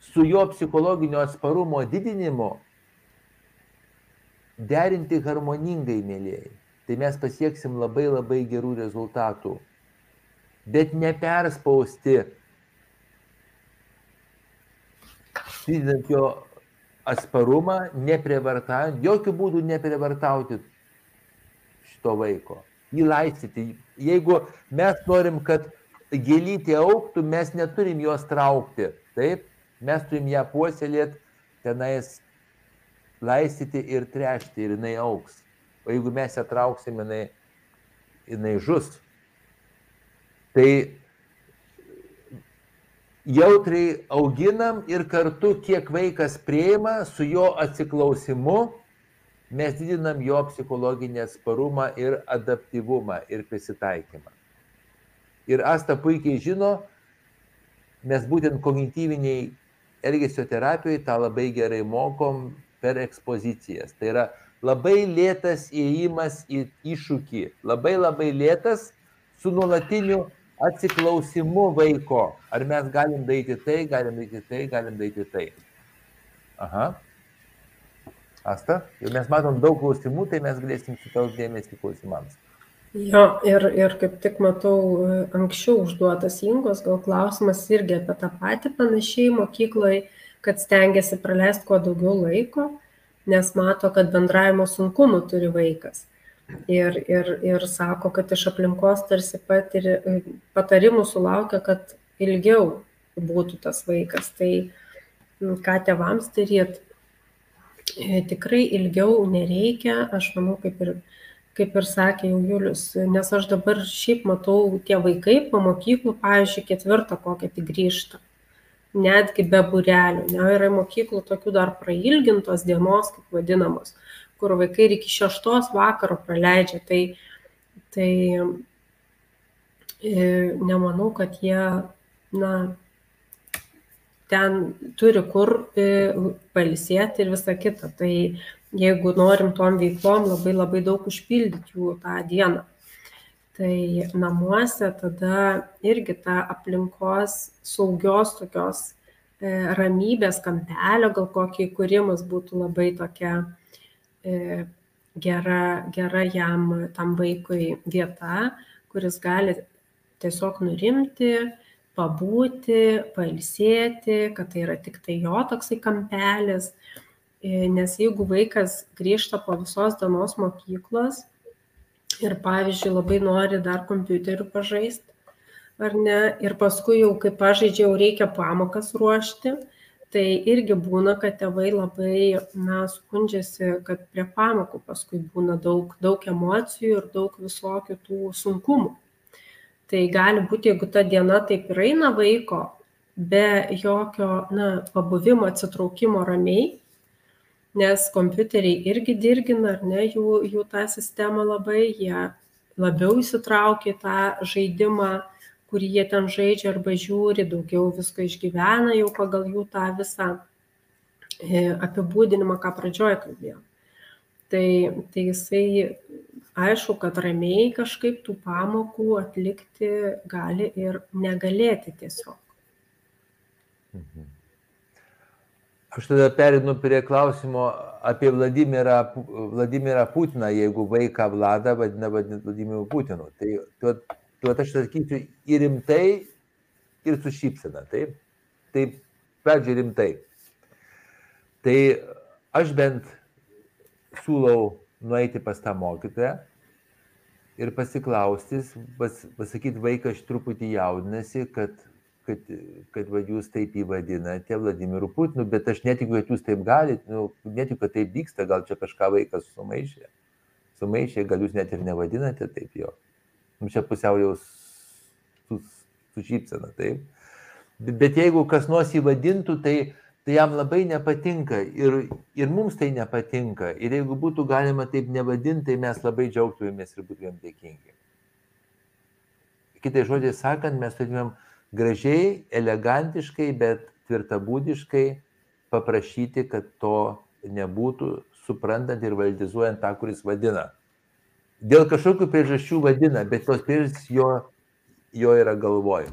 su jo psichologinio atsparumo didinimu, derinti harmoningai, mėlyjei, tai mes pasieksim labai labai gerų rezultatų. Bet neperspausti, didinant jo atsparumą, neprievartaujant, jokių būdų neprievartauti šito vaiko, jį laistyti. Jeigu mes norim, kad gėlytė auktų, mes neturim jos traukti, taip, mes turim ją puoselėti tenais laistyti ir trešti ir jinai auks. O jeigu mes ją trauksim, jinai, jinai žus. Tai jautriai auginam ir kartu, kiek vaikas prieima, su jo atsiklausimu, mes didinam jo psichologinį atsparumą ir adaptyvumą ir prisitaikymą. Ir Asta puikiai žino, mes būtent kognityviniai elgesio terapijoje tą labai gerai mokom, per ekspozicijas. Tai yra labai lėtas įėjimas į iššūkį, labai labai lėtas su nuolatiniu atsiklausimu vaiko. Ar mes galim daryti tai, galim daryti tai, galim daryti tai. Aha. Asta, jau mes matom daug klausimų, tai mes galėsim sutelkti dėmesį klausimams. Jo, ir, ir kaip tik matau anksčiau užduotas Ingos, gal klausimas irgi apie tą patį panašiai mokykloje kad stengiasi praleisti kuo daugiau laiko, nes mato, kad bendravimo sunkumų turi vaikas. Ir, ir, ir sako, kad iš aplinkos tarsi patiri, patarimų sulaukia, kad ilgiau būtų tas vaikas. Tai ką tevams daryti? E, tikrai ilgiau nereikia, aš manau, kaip ir, kaip ir sakė jau Julius, nes aš dabar šiaip matau tie vaikai po mokyklų, pavyzdžiui, ketvirtą kokią tik grįžta netgi be būrelių. Ne, yra mokyklų tokių dar prailgintos dienos, kaip vadinamos, kur vaikai ir iki šeštos vakaro praleidžia. Tai, tai e, nemanau, kad jie, na, ten turi kur e, palisėti ir visa kita. Tai jeigu norim tom veiklom labai labai daug užpildyti jų tą dieną tai namuose tada irgi ta aplinkos saugios tokios e, ramybės kampelio gal kokį įkūrimas būtų labai tokia gera, gera jam, tam vaikui vieta, kuris gali tiesiog nurimti, pabūti, pailsėti, kad tai yra tik tai jo toksai kampelis. Nes jeigu vaikas grįžta po visos dienos mokyklos ir, pavyzdžiui, labai nori dar kompiuteriu pažaisti, ar ne, ir paskui jau, kai pažaidžia, jau reikia pamokas ruošti, tai irgi būna, kad tėvai labai, na, skundžiasi, kad prie pamokų paskui būna daug, daug emocijų ir daug visokių tų sunkumų. Tai gali būti, jeigu ta diena taip ir eina vaiko, be jokio, na, pabuvimo, atsitraukimo ramiai, nes kompiuteriai irgi dirgina, ar ne, jų, jų tą sistemą labai, jie labiau įsitraukia į tą žaidimą, kurį jie ten žaidžia arba žiūri, daugiau visko išgyvena jau pagal jų tą visą e, apibūdinimą, ką pradžioje kalbėjau. Tai, tai jisai aišku, kad ramiai kažkaip tų pamokų atlikti gali ir negalėti tiesiog. Mhm. Aš tada perinu prie klausimo apie Vladimirą, Vladimirą Putiną, jeigu vaiką Vladą vadina Vladimiru Putinu. Tai tuo, tuo aš sakyčiau ir rimtai, ir su šypsena. Taip, taip pradžiai rimtai. Tai aš bent siūlau nueiti pas tą mokytoją ir pasiklausti, pas, pasakyti vaikas truputį jaudinasi, kad, kad, kad va, jūs taip įvadinate Vladimiru Putinu, bet aš netikiu, kad jūs taip galite, nu, netikiu, kad taip vyksta, gal čia kažką vaikas sumaišė. Sumaišė, gal jūs net ir nevadinate taip jo nu, čia pusiau jau su, su šypsena, taip. Bet jeigu kas nors įvadintų, tai, tai jam labai nepatinka ir, ir mums tai nepatinka. Ir jeigu būtų galima taip nevadinti, tai mes labai džiaugtumėmės ir būtumėm dėkingi. Kitai žodžiai sakant, mes turėtumėm gražiai, elegantiškai, bet tvirtabūdiškai paprašyti, kad to nebūtų, suprantant ir valdizuojant tą, kuris vadina dėl kažkokių priežasčių vadina, bet tos priežastys jo, jo yra galvoj.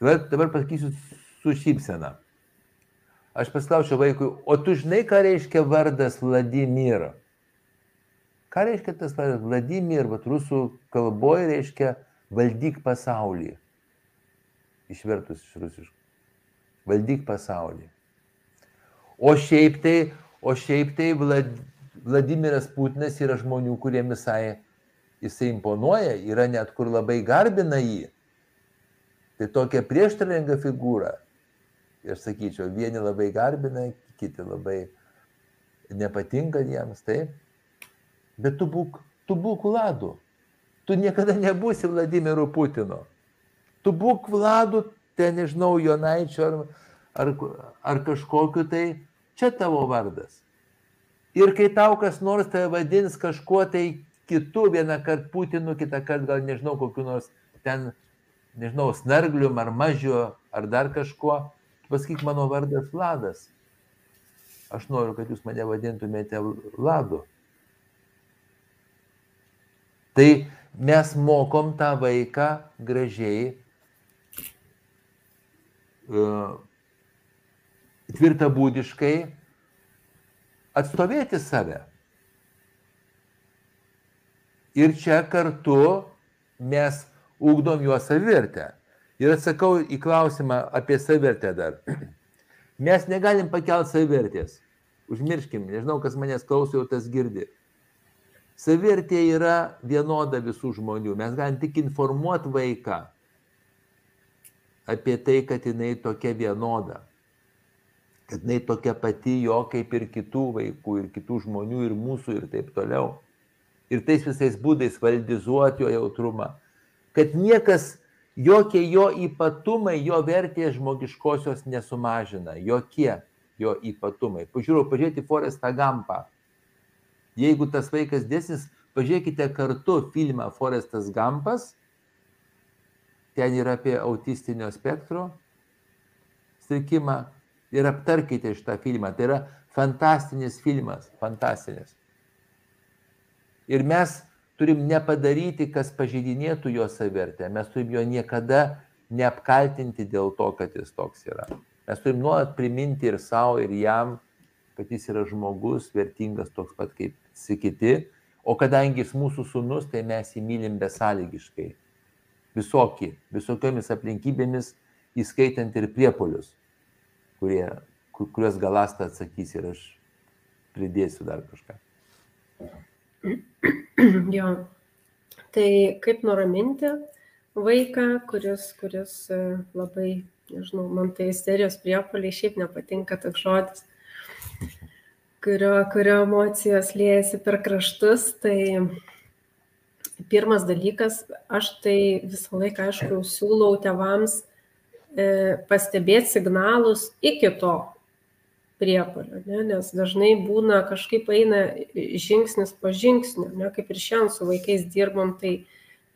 Dabar, dabar pasakysiu su šypsena. Aš paslaučiau vaikui, o tu žinai, ką reiškia vardas Vladimiro? Ką reiškia tas vardas Vladimir, bet rusų kalboje reiškia valdyk pasaulį. Išvertus iš rusiškų. Valdyk pasaulį. O šiaip tai, o šiaip tai Vlad, Vladimiras Putinas yra žmonių, kuriem visai jisai imponuoja, yra net kur labai garbina jį. Tai tokia prieštaringa figūra. Ir sakyčiau, vieni labai garbina, kiti labai nepatinka jiems, taip. Bet tu būk, tu būk Vladu. Tu niekada nebūsi Vladimiru Putinu. Tu būk Vladu, ten nežinau, Jonaičio ar, ar, ar kažkokiu tai, čia tavo vardas. Ir kai tau kas nors tave vadins kažkuo tai kitu, vieną kartą Putinu, kitą kartą gal nežinau, kokiu nors ten, nežinau, snarglium ar mažiu ar dar kažkuo, pasakyk mano vardas Vladas. Aš noriu, kad jūs mane vadintumėte Vladu. Tai mes mokom tą vaiką gražiai, uh, tvirtabūdiškai atstovėti save. Ir čia kartu mes ugdom juos savirtę. Ir atsakau į klausimą apie savirtę dar. *clears throat* Mes negalim pakelti savirtės. Užmirškim, nežinau, kas manęs klauso, tas girdi. Savirtė yra vienoda visų žmonių. Mes galim tik informuoti vaiką apie tai, kad jinai tokia vienoda kad jinai tokia pati jo kaip ir kitų vaikų, ir kitų žmonių, ir mūsų, ir taip toliau. Ir tais visais būdais valdizuoti jo jautrumą. Kad niekas, jokie jo ypatumai, jo vertės žmogiškosios nesumažina. Jokie jo ypatumai. Pažiūrėjau, pažiūrėti Forestą Gampą. Jeigu tas vaikas dėsis, pažiūrėkite kartu filmą Forestas Gampas. Ten yra apie autistinio spektro sutrikimą ir aptarkite šitą filmą. Tai yra fantastinis filmas, fantastinis. Ir mes turim nepadaryti, kas pažeidinėtų jo savertę. Mes turim jo niekada neapkaltinti dėl to, kad jis toks yra. Mes turim nuolat priminti ir savo, ir jam, kad jis yra žmogus, vertingas toks pat kaip visi kiti, o kadangi jis mūsų sunus, tai mes jį mylim besąlygiškai. Visokį, visokiomis aplinkybėmis, įskaitant ir priepolius, kurie, kuriuos galasta atsakys ir aš pridėsiu dar kažką. Jo. Tai kaip nuraminti vaiką, kuris, kuris e, labai, nežinau, man tai isterijos priepoliai šiaip nepatinka toks žodis, kurio, kurio emocijos liejasi per kraštus, tai pirmas dalykas, aš tai visą laiką, aišku, siūlau tevams pastebėti signalus iki to priepolio, ne? nes dažnai būna kažkaip eina žingsnis po žingsnio, ne? kaip ir šiandien su vaikais dirbom, tai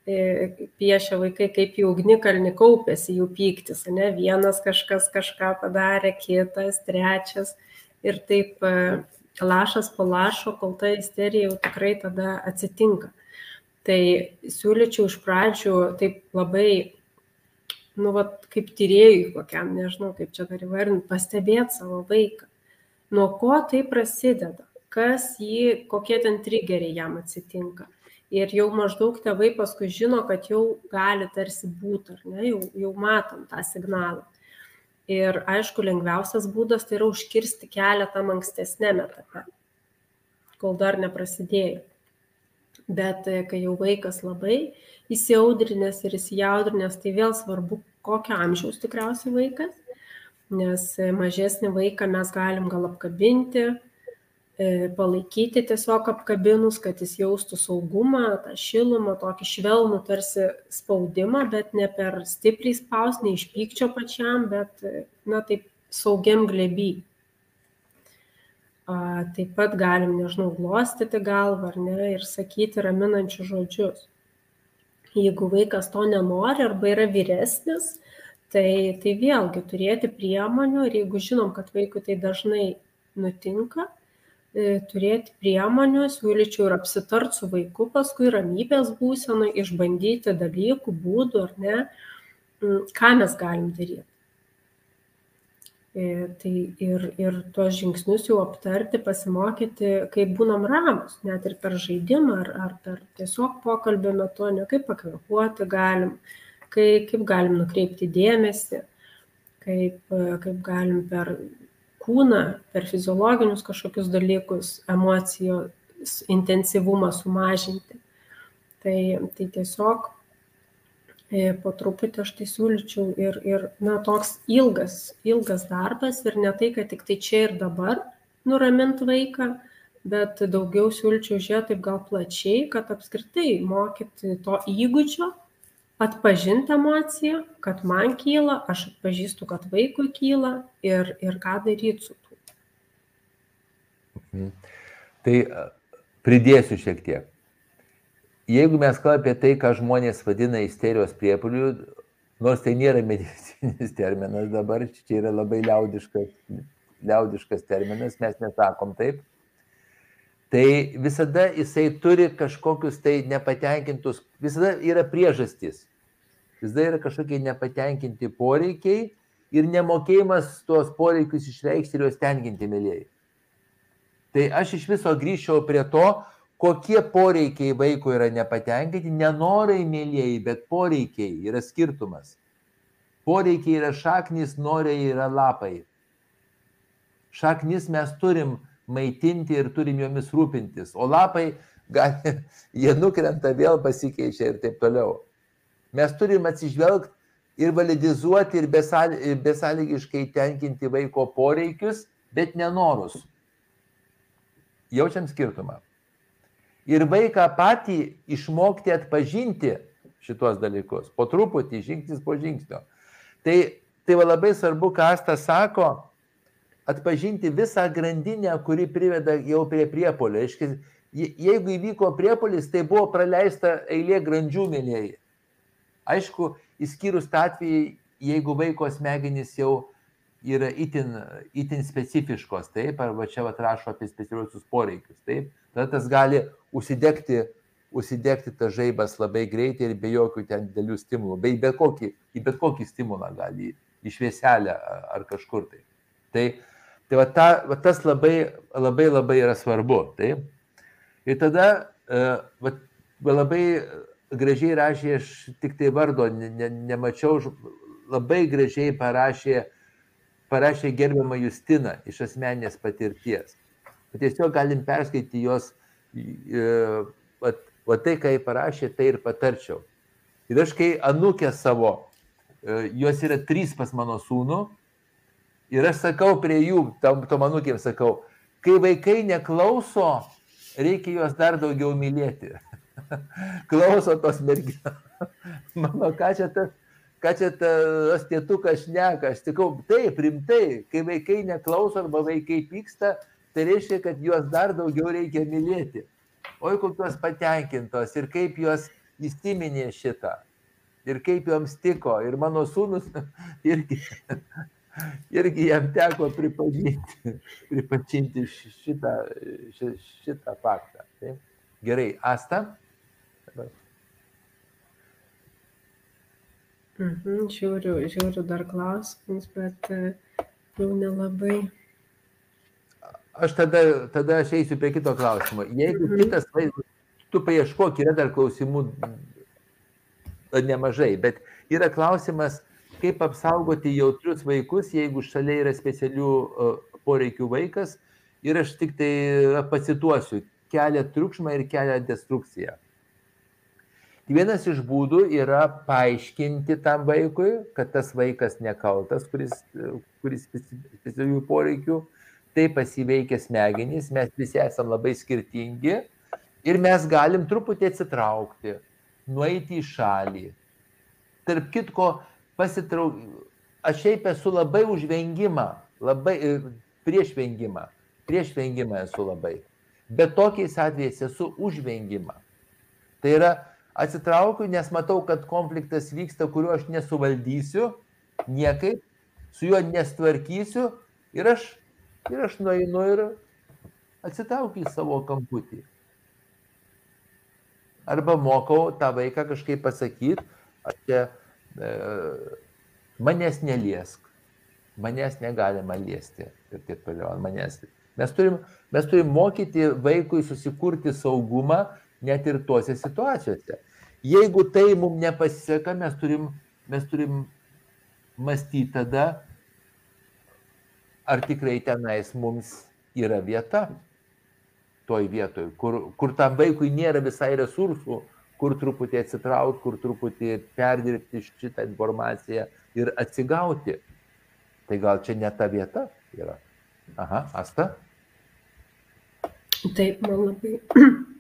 e, piešia vaikai, kaip jų ugnikalni kaupėsi, jų pyktis, ne? vienas kažkas kažką padarė, kitas, trečias ir taip e, lašas po lašo, kol ta isterija jau tikrai tada atsitinka. Tai siūlyčiau iš pradžių taip labai nu, va, kaip tyrėjui kokiam, nežinau, kaip čia dar įvardinti, pastebėti savo vaiką nuo ko tai prasideda, kas jį, kokie ten trigeriai jam atsitinka. Ir jau maždaug tėvai paskui žino, kad jau gali tarsi būti, ar ne, jau, jau matom tą signalą. Ir aišku, lengviausias būdas tai yra užkirsti kelią tam ankstesnėme etape, kol dar neprasidėjo. Bet e, kai jau vaikas labai įsiaudrinęs ir įsijaudrinęs, tai vėl svarbu, kokio amžiaus tikriausiai vaikas nes mažesnį vaiką mes galim gal apkabinti, e, palaikyti tiesiog apkabinus, kad jis jaustų saugumą, tą šilumą, tokį švelnų tarsi spaudimą, bet ne per stipriai spaus, ne iš pykčio pačiam, bet, na, taip saugiam gleby. Taip pat galim, nežinau, glostyti galvą ar ne ir sakyti raminančius žodžius. Jeigu vaikas to nenori arba yra vyresnis, tai tai vėlgi turėti priemonių ir jeigu žinom, kad vaikui tai dažnai nutinka, e, turėti priemonių, siūlyčiau ir apsitart su vaiku paskui ramybės būsenai, išbandyti dalykų, būdų ar ne, ką mes galim daryti. E, tai ir, ir tuos žingsnius jau aptarti, pasimokyti, kaip būnam ramus, net ir per žaidimą ar, ar per tiesiog pokalbio metu, ne kaip pakvepuoti galim, kai, kaip galim nukreipti dėmesį, kaip, kaip galim per kūną, per fiziologinius kažkokius dalykus, emocijos intensyvumą sumažinti. Tai, tai tiesiog e, po truputį aš tai siūlyčiau ir, ir na, toks ilgas, ilgas darbas ir ne tai, kad tik tai čia ir dabar nuramint vaiką, bet daugiau siūlyčiau žiūrėti taip gal plačiai, kad apskritai mokyti to įgūdžio, atpažint emociją, kad man kyla, aš atpažįstu, kad vaikui kyla ir, ir ką daryti su tuo. Mhm. Tai pridėsiu šiek tiek. Jeigu mes kalbame apie tai, ką žmonės vadina isterijos priepoliu, nors tai nėra medicininis *laughs* terminas dabar, čia yra labai liaudiškas, liaudiškas terminas, mes nesakom taip, tai visada jisai turi kažkokius tai nepatenkintus, visada yra priežastys. Visada yra kažkokie nepatenkinti poreikiai ir nemokėjimas tuos poreikius išreikšti ir juos tenkinti, mėlyjei. Tai aš iš viso grįžčiau prie to, kokie poreikiai vaiko yra nepatenkinti, nenorai, mėlyjei, bet poreikiai yra skirtumas. Poreikiai yra šaknis, noriai yra lapai. Šaknis mes turim maitinti ir turim jomis rūpintis. O lapai, *laughs* gali, jie nukrenta, vėl pasikeičia ir taip toliau. Mes turim atsižvelgti ir validizuoti ir besąlygiškai tenkinti vaiko poreikius, bet nenorus. Jaučiam skirtumą. Ir vaiką patį išmokti atpažinti šitos dalykus, po truputį, žingsnis po žingsnio. Tai, tai va labai svarbu, ką Astas sako, atpažinti visą grandinę, kuri priveda jau prie priepolio. Aiškiai, jeigu įvyko priepolis, tai buvo praleista eilė grandžių mėlyjei. Aišku, įskyrus tą atvejį, jeigu vaiko smegenys jau yra itin, itin specifiškos, taip, arba čia atrašo apie specialiuosius poreikius, taip, tada tas gali užsidegti, užsidegti tas žaibas labai greitai ir be jokių ten didelių stimulų, bei bet kokį, į bet kokį stimulą gali, į švieselę ar kažkur tai. Tai Tai va, ta, va tas labai, labai labai yra svarbu. Taip? Ir tada va, va, labai gražiai rašė, aš tik tai vardo ne, ne, nemačiau, labai gražiai parašė, parašė gerbiamą Justiną iš asmenės patirties. Tiesiog galim perskaityti jos, va, va tai, ką jį parašė, tai ir patarčiau. Ir aš kai anūkė savo, jos yra trys pas mano sūnų, Ir aš sakau prie jų, tom, tom anūkėm sakau, kai vaikai neklauso, reikia juos dar daugiau mylėti. *laughs* Klauso tos merginos. *laughs* Mano, ką čia tas, ką čia tas tėtukas šneka, aš sakau, taip, rimtai, kai vaikai neklauso arba vaikai pyksta, tai reiškia, kad juos dar daugiau reikia mylėti. Oi, kokios patenkintos ir kaip juos įsiminė šitą. Ir kaip joms tiko. Ir mano sūnus *laughs* irgi *laughs* irgi jam teko pripažinti, *laughs* pripažinti šitą, šitą faktą. Taip? Gerai, Asta. Mhm, žiūriu, žiūriu dar klausimus, bet e, jau nelabai. Aš tada, tada aš eisiu prie kito klausimo. Jeigu mhm. kitas vaizdas, tu paieškok, yra dar klausimų nemažai, bet yra klausimas, kaip apsaugoti jautrius vaikus, jeigu šalia yra specialių poreikių vaikas. Ir aš tik tai pacituosiu, kelia triukšmą ir kelia destrukciją. Vienas iš būdų yra paaiškinti tam vaikui, kad tas vaikas nekaltas, kuris, kuris specialių poreikių, tai pasiveikia smegenys, mes visi esame labai skirtingi ir mes galim truputį atsitraukti, nueiti į šalį. Tarp kitko, pasitrauk... Aš šiaip esu labai už vengimą, labai e, prieš vengimą, prieš vengimą esu labai. Bet tokiais atvejais esu už vengimą. Tai yra atsitraukiu, nes matau, kad konfliktas vyksta, kuriuo aš nesuvaldysiu niekaip, su juo nestvarkysiu ir aš, ir aš nueinu ir atsitraukiu į savo kamputį. Arba mokau tą vaiką kažkaip pasakyti, aš čia E, manęs neliesk, manęs negalima liesti ir taip toliau, manęs. Mes turim, mes turim mokyti vaikui susikurti saugumą net ir tuose situacijose. Jeigu tai mums nepasiseka, mes turim, mes turim mąstyti tada, ar tikrai tenais mums yra vieta toj vietoj, kur, kur tam vaikui nėra visai resursų kur truputį atsitraukti, kur truputį perdirbti šitą informaciją ir atsigauti. Tai gal čia ne ta vieta yra. Aha, Asta. Taip, man labai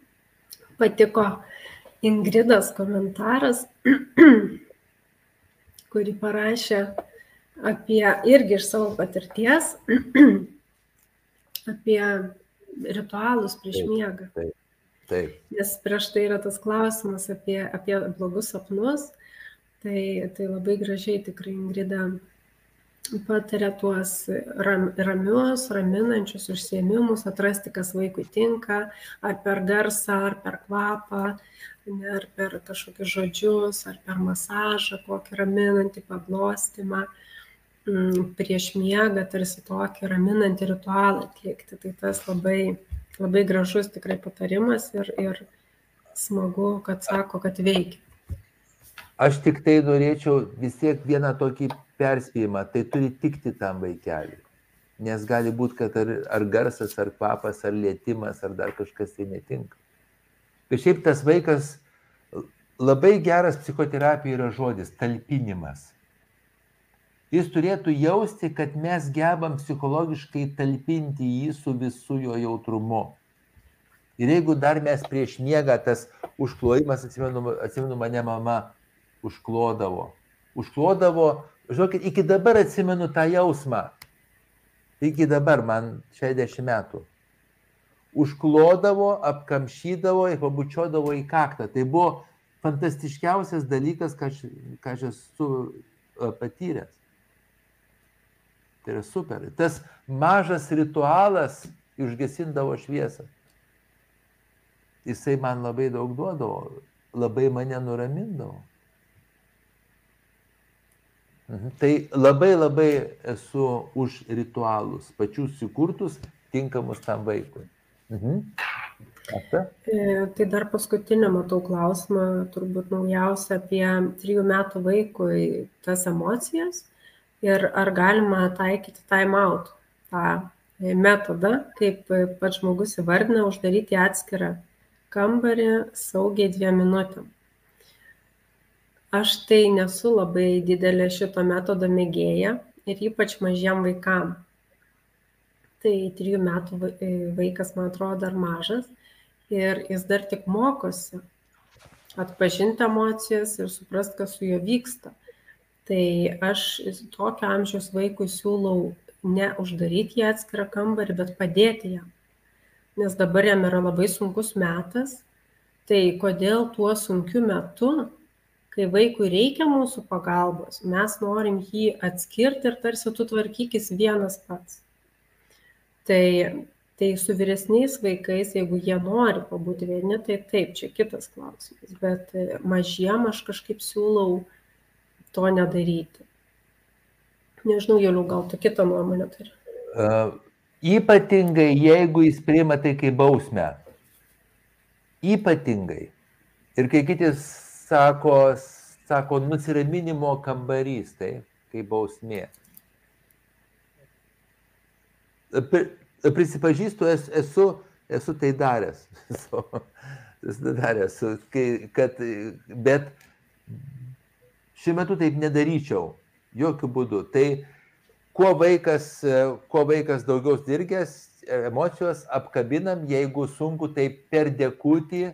*clears throat* patiko Ingridas komentaras, *clears throat* kurį parašė apie irgi iš savo patirties, *clears throat* apie ritualus prieš taip, miegą. Taip. Taip. Nes prieš tai yra tas klausimas apie, apie blogus sapnus, tai, tai labai gražiai tikrai Ingrida patarė tuos ram, ramius, raminančius užsiemimus, atrasti, kas vaikui tinka, ar per garsą, ar per kvapą, ne, ar per kažkokius žodžius, ar per masažą, kokį raminantį paglostimą mm, prieš miegą, tarsi tokį raminantį ritualą atlikti. Tai tas labai labai gražus tikrai patarimas ir, ir smagu, kad sako, kad veikia. Aš tik tai norėčiau vis tiek vieną tokį perspėjimą, tai turi tikti tam vaikeliui. Nes gali būti, kad ar, ar garsas, ar kvapas, ar lėtimas, ar dar kažkas tai netinka. Šiaip tas vaikas, labai geras psichoterapija yra žodis - talpinimas jis turėtų jausti, kad mes gebam psichologiškai talpinti jį su visu jo jautrumu. Ir jeigu dar mes prieš miegą tas užklojimas, atsimenu, atsimenu mane mama užklodavo. Užklodavo, žinokit, iki dabar atsimenu tą jausmą. Iki dabar, man 60 metų. Užklodavo, apkamšydavo ir pabučiodavo į kaktą. Tai buvo fantastiškiausias dalykas, ką aš, ką aš esu e, patyręs. Tai yra super. Tas mažas ritualas užgesindavo šviesą. Jisai man labai daug duodavo, labai mane nuramindavo. Mhm. Tai labai labai esu už ritualus, pačius įkurtus, tinkamus tam vaikui. Mhm. Apie? Tai dar paskutinį matau klausimą, turbūt naujausia apie trijų metų vaikui tas emocijas ir ar galima taikyti time out, tą metodą, kaip pats žmogus įvardina, uždaryti atskirą kambarį saugiai dviem minutėm. Aš tai nesu labai didelė šito metodo mėgėja ir ypač mažiem vaikam. Tai trijų metų vaikas, man atrodo, dar mažas ir jis dar tik mokosi atpažinti emocijas ir suprast, kas su juo vyksta. Tai aš tokio amžiaus vaikui siūlau ne uždaryti į atskirą kambarį, bet padėti jam. Nes dabar jam yra labai sunkus metas, tai kodėl tuo sunkiu metu, kai vaikui reikia mūsų pagalbos, mes norim jį atskirti ir tarsi tu tvarkykis vienas pats. Tai tai su vyresniais vaikais jeigu jie nori pabūti vieni tai taip čia kitas klausimas bet mažiem aš kažkaip siūlau to nedaryti. Nežinau juliau gal tu kitą nuomonę turi? Uh, ypatingai jeigu jis priima tai kaip bausmę. Ypatingai. Ir kai kiti sako sako nusiraminimo kambarys tai kaip bausmė. Prisipažįstu, esu, esu tai daręs. *laughs* esu tai daręs, kad, bet šiuo metu taip nedaryčiau, jokių būdų. Tai kuo vaikas, kuo vaikas daugiau dirgęs, emocijos apkabinam, jeigu sunku, tai per dekutį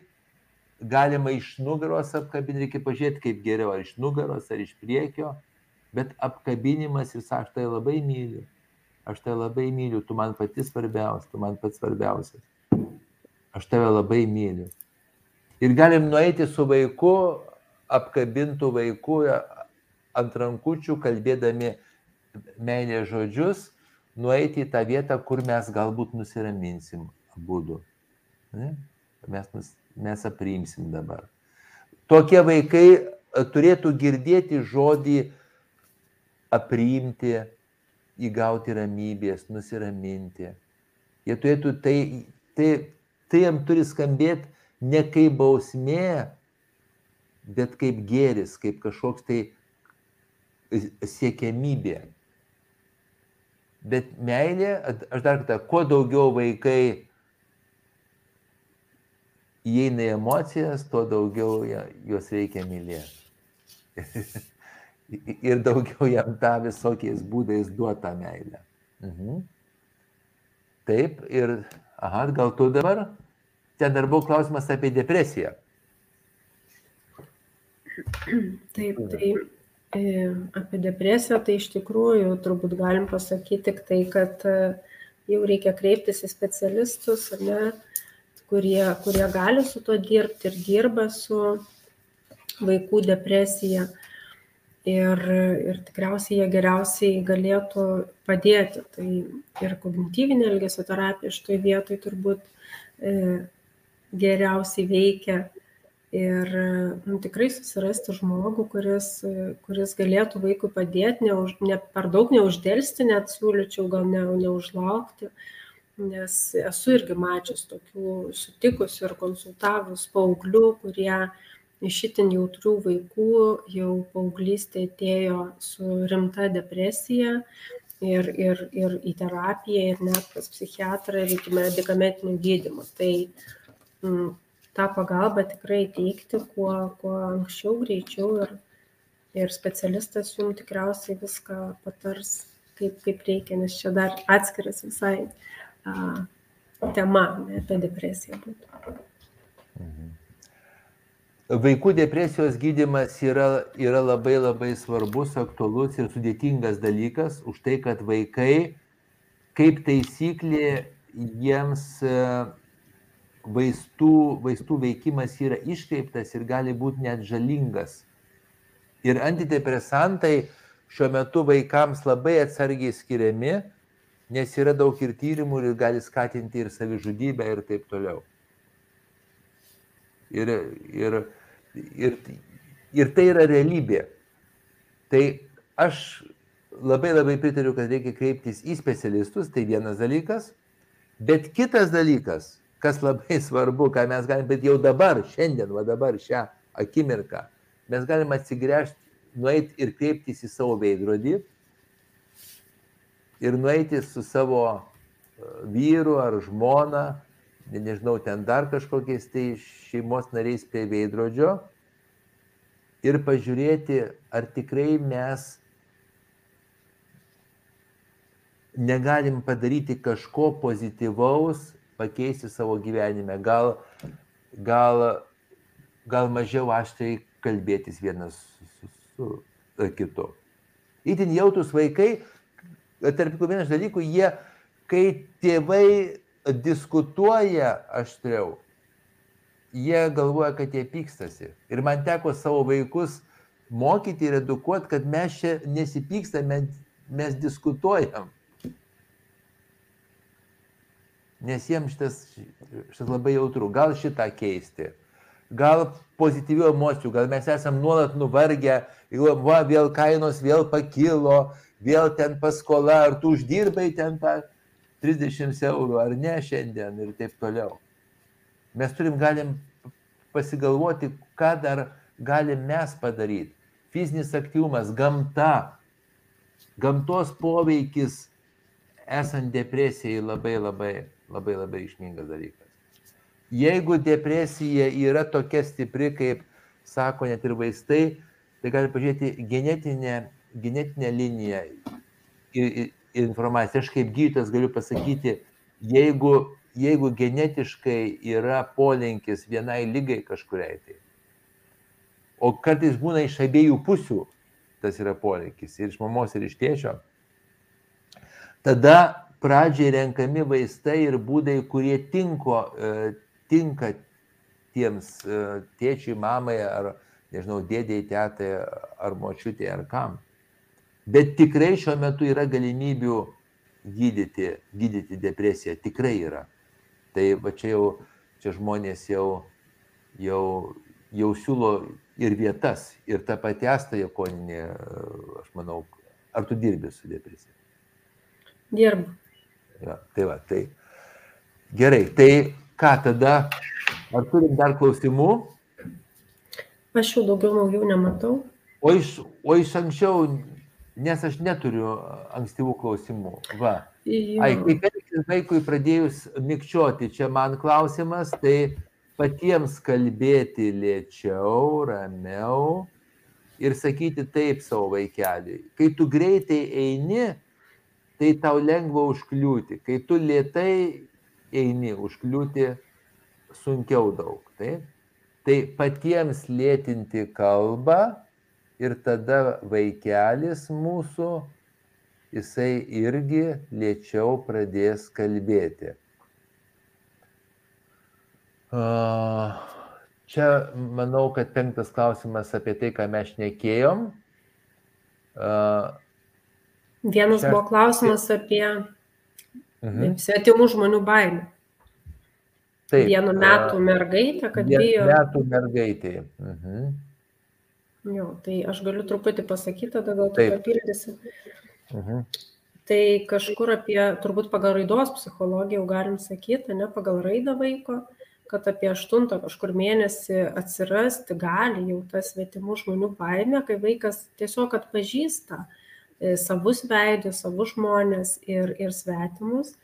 galima iš nugaros apkabinti, reikia pažiūrėti, kaip geriau, ar iš nugaros, ar iš priekio, bet apkabinimas ir aš tai labai myliu aš tave labai myliu, tu man pati svarbiausia, tu man pats svarbiausias. Aš tave labai myliu. Ir galim nueiti su vaiku, apkabintų vaikų ant rankučių, kalbėdami meilės žodžius, nueiti į tą vietą, kur mes galbūt nusiraminsim būdu. Mes, mes aprimsim dabar. Tokie vaikai turėtų girdėti žodį aprimti, įgauti ramybės, nusiraminti. Jie turėtų tai, tai, tai jam turi skambėti ne kaip bausmė, bet kaip gėris, kaip kažkoks tai siekiamybė. Bet meilė, aš dar kartą, kuo daugiau vaikai įeina į emocijas, tuo daugiau juos reikia mylėti. *laughs* ir daugiau jam tą visokiais būdais duota meilė. Mhm. Taip, ir, aha, gal tu dabar, ten dar buvo klausimas apie depresiją. *clears throat* Taip, tai e, apie depresiją, tai iš tikrųjų turbūt galim pasakyti tik tai, kad e, jau reikia kreiptis į specialistus, ne, kurie, kurie gali su tuo dirbti ir dirba su vaikų depresija ir, ir tikriausiai jie geriausiai galėtų padėti. Tai ir kognityvinė elgesio terapija šitoje vietoje turbūt e, geriausiai veikia. Ir nu, tikrai susirasti žmogų, kuris, kuris galėtų vaikui padėti, ne, už, ne per daug neuždėlsti, net siūlyčiau gal ne, neužlaukti, nes esu irgi mačius tokių sutikusių ir konsultavus paauglių, kurie iš itin jautrių vaikų jau paauglystėje atėjo su rimta depresija ir, ir, ir į terapiją, ir net pas psichiatrą, ir iki medikamentinių gydymų. Tai mm, tą pagalbą tikrai teikti kuo, kuo anksčiau, greičiau ir, ir specialistas jums tikriausiai viską patars, kaip, kaip reikia, nes čia dar atskiras visai a, tema ne, apie depresiją būtų. Mhm. Vaikų depresijos gydimas yra, yra labai labai svarbus, aktualus ir sudėtingas dalykas, už tai, kad vaikai, kaip taisyklė, jiems vaistų, vaistų veikimas yra iškreiptas ir gali būti net žalingas. Ir antidepresantai šiuo metu vaikams labai atsargiai skiriami, nes yra daug ir tyrimų ir gali skatinti ir savižudybę ir taip toliau. Ir, ir Ir, ir tai yra realybė. Tai aš labai labai pritariu, kad reikia kreiptis į specialistus, tai vienas dalykas. Bet kitas dalykas, kas labai svarbu, ką mes galime, bet jau dabar, šiandien, va dabar, šią akimirką, mes galime atsigręžti, nueiti ir kreiptis į savo veidrodį ir nueiti su savo e, vyru ar žmona, nežinau, ten dar kažkokiais tai šeimos nariais prie veidrodžio ir pažiūrėti, ar tikrai mes negalim padaryti kažko pozityvaus, pakeisti savo gyvenime. Gal, gal, gal mažiau aštriai kalbėtis vienas su, su, su kitu. Įtin jautus vaikai, tarp vienas dalykų, jie, kai tėvai diskutuoja aštriau, jie galvoja, kad jie pykstasi. Ir man teko savo vaikus mokyti ir edukuoti, kad mes čia nesipykstame, mes diskutuojam. Nes jiems šitas, šitas labai jautru. Gal šitą keisti, gal pozityvių emocijų, gal mes esam nuolat nuvargę, va, vėl kainos vėl pakilo, vėl ten paskola, ar tu uždirbai ten tą 30 eurų ar ne šiandien ir taip toliau. Mes turim galim pasigalvoti, ką dar galim mes padaryti. Fizinis aktyvumas, gamta, gamtos poveikis esant depresijai labai labai labai labai išmingas dalykas. Jeigu depresija yra tokia stipri, kaip sako net ir vaistai, tai gali pažiūrėti genetinę, genetinę liniją ir informaciją. Aš kaip gydytojas galiu pasakyti, jeigu, jeigu genetiškai yra polinkis vienai lygai kažkuriai tai, o kartais būna iš abiejų pusių tas yra polinkis, ir iš mamos, ir iš tėčio, tada pradžiai renkami vaistai ir būdai, kurie tinko, e, tinka tiems e, tėčiui, mamai ar, nežinau, dėdėjai, tėtai ar močiutė ar kam. Bet tikrai šiuo metu yra galimybių gydyti, gydyti depresiją, tikrai yra. Tai va čia jau, čia žmonės jau, jau, jau siūlo ir vietas, ir ta pati asta jakoninė, aš manau, ar tu dirbi su depresija? Dirbu. Ja, tai va, tai gerai. Tai ką tada? Ar turim dar klausimų? Aš jau daugiau naujų nematau. O iš, o iš anksčiau, nes aš neturiu ankstyvų klausimų. Va. Jo. Ai, kaip elgtis vaikui pradėjus mikčioti, čia man klausimas, tai patiems kalbėti lėčiau, ramiau ir sakyti taip savo vaikeliui. Kai tu greitai eini, tai tau lengva užkliūti. Kai tu lietai eini, užkliūti sunkiau daug. Taip? Tai patiems lėtinti kalbą ir tada vaikelis mūsų, jisai irgi lėčiau pradės kalbėti. Čia manau, kad penktas klausimas apie tai, ką mes šnekėjom. Vienas buvo klausimas apie mhm. svetimų žmonių baimę. Taip. Vienu metu mergaitė, kad bijo. Metų mergaitė. Mhm. Jo, tai aš galiu truputį pasakyti, tada gal tu papildysi. Mhm. Tai kažkur apie, turbūt pagal raidos psichologiją jau galim sakyti, ne pagal raidą vaiko, kad apie aštuntą kažkur mėnesį atsirasti gali jau tas svetimų žmonių baimė, kai vaikas tiesiog atpažįsta, mhm savus veidus, savus žmonės ir, ir svetimus.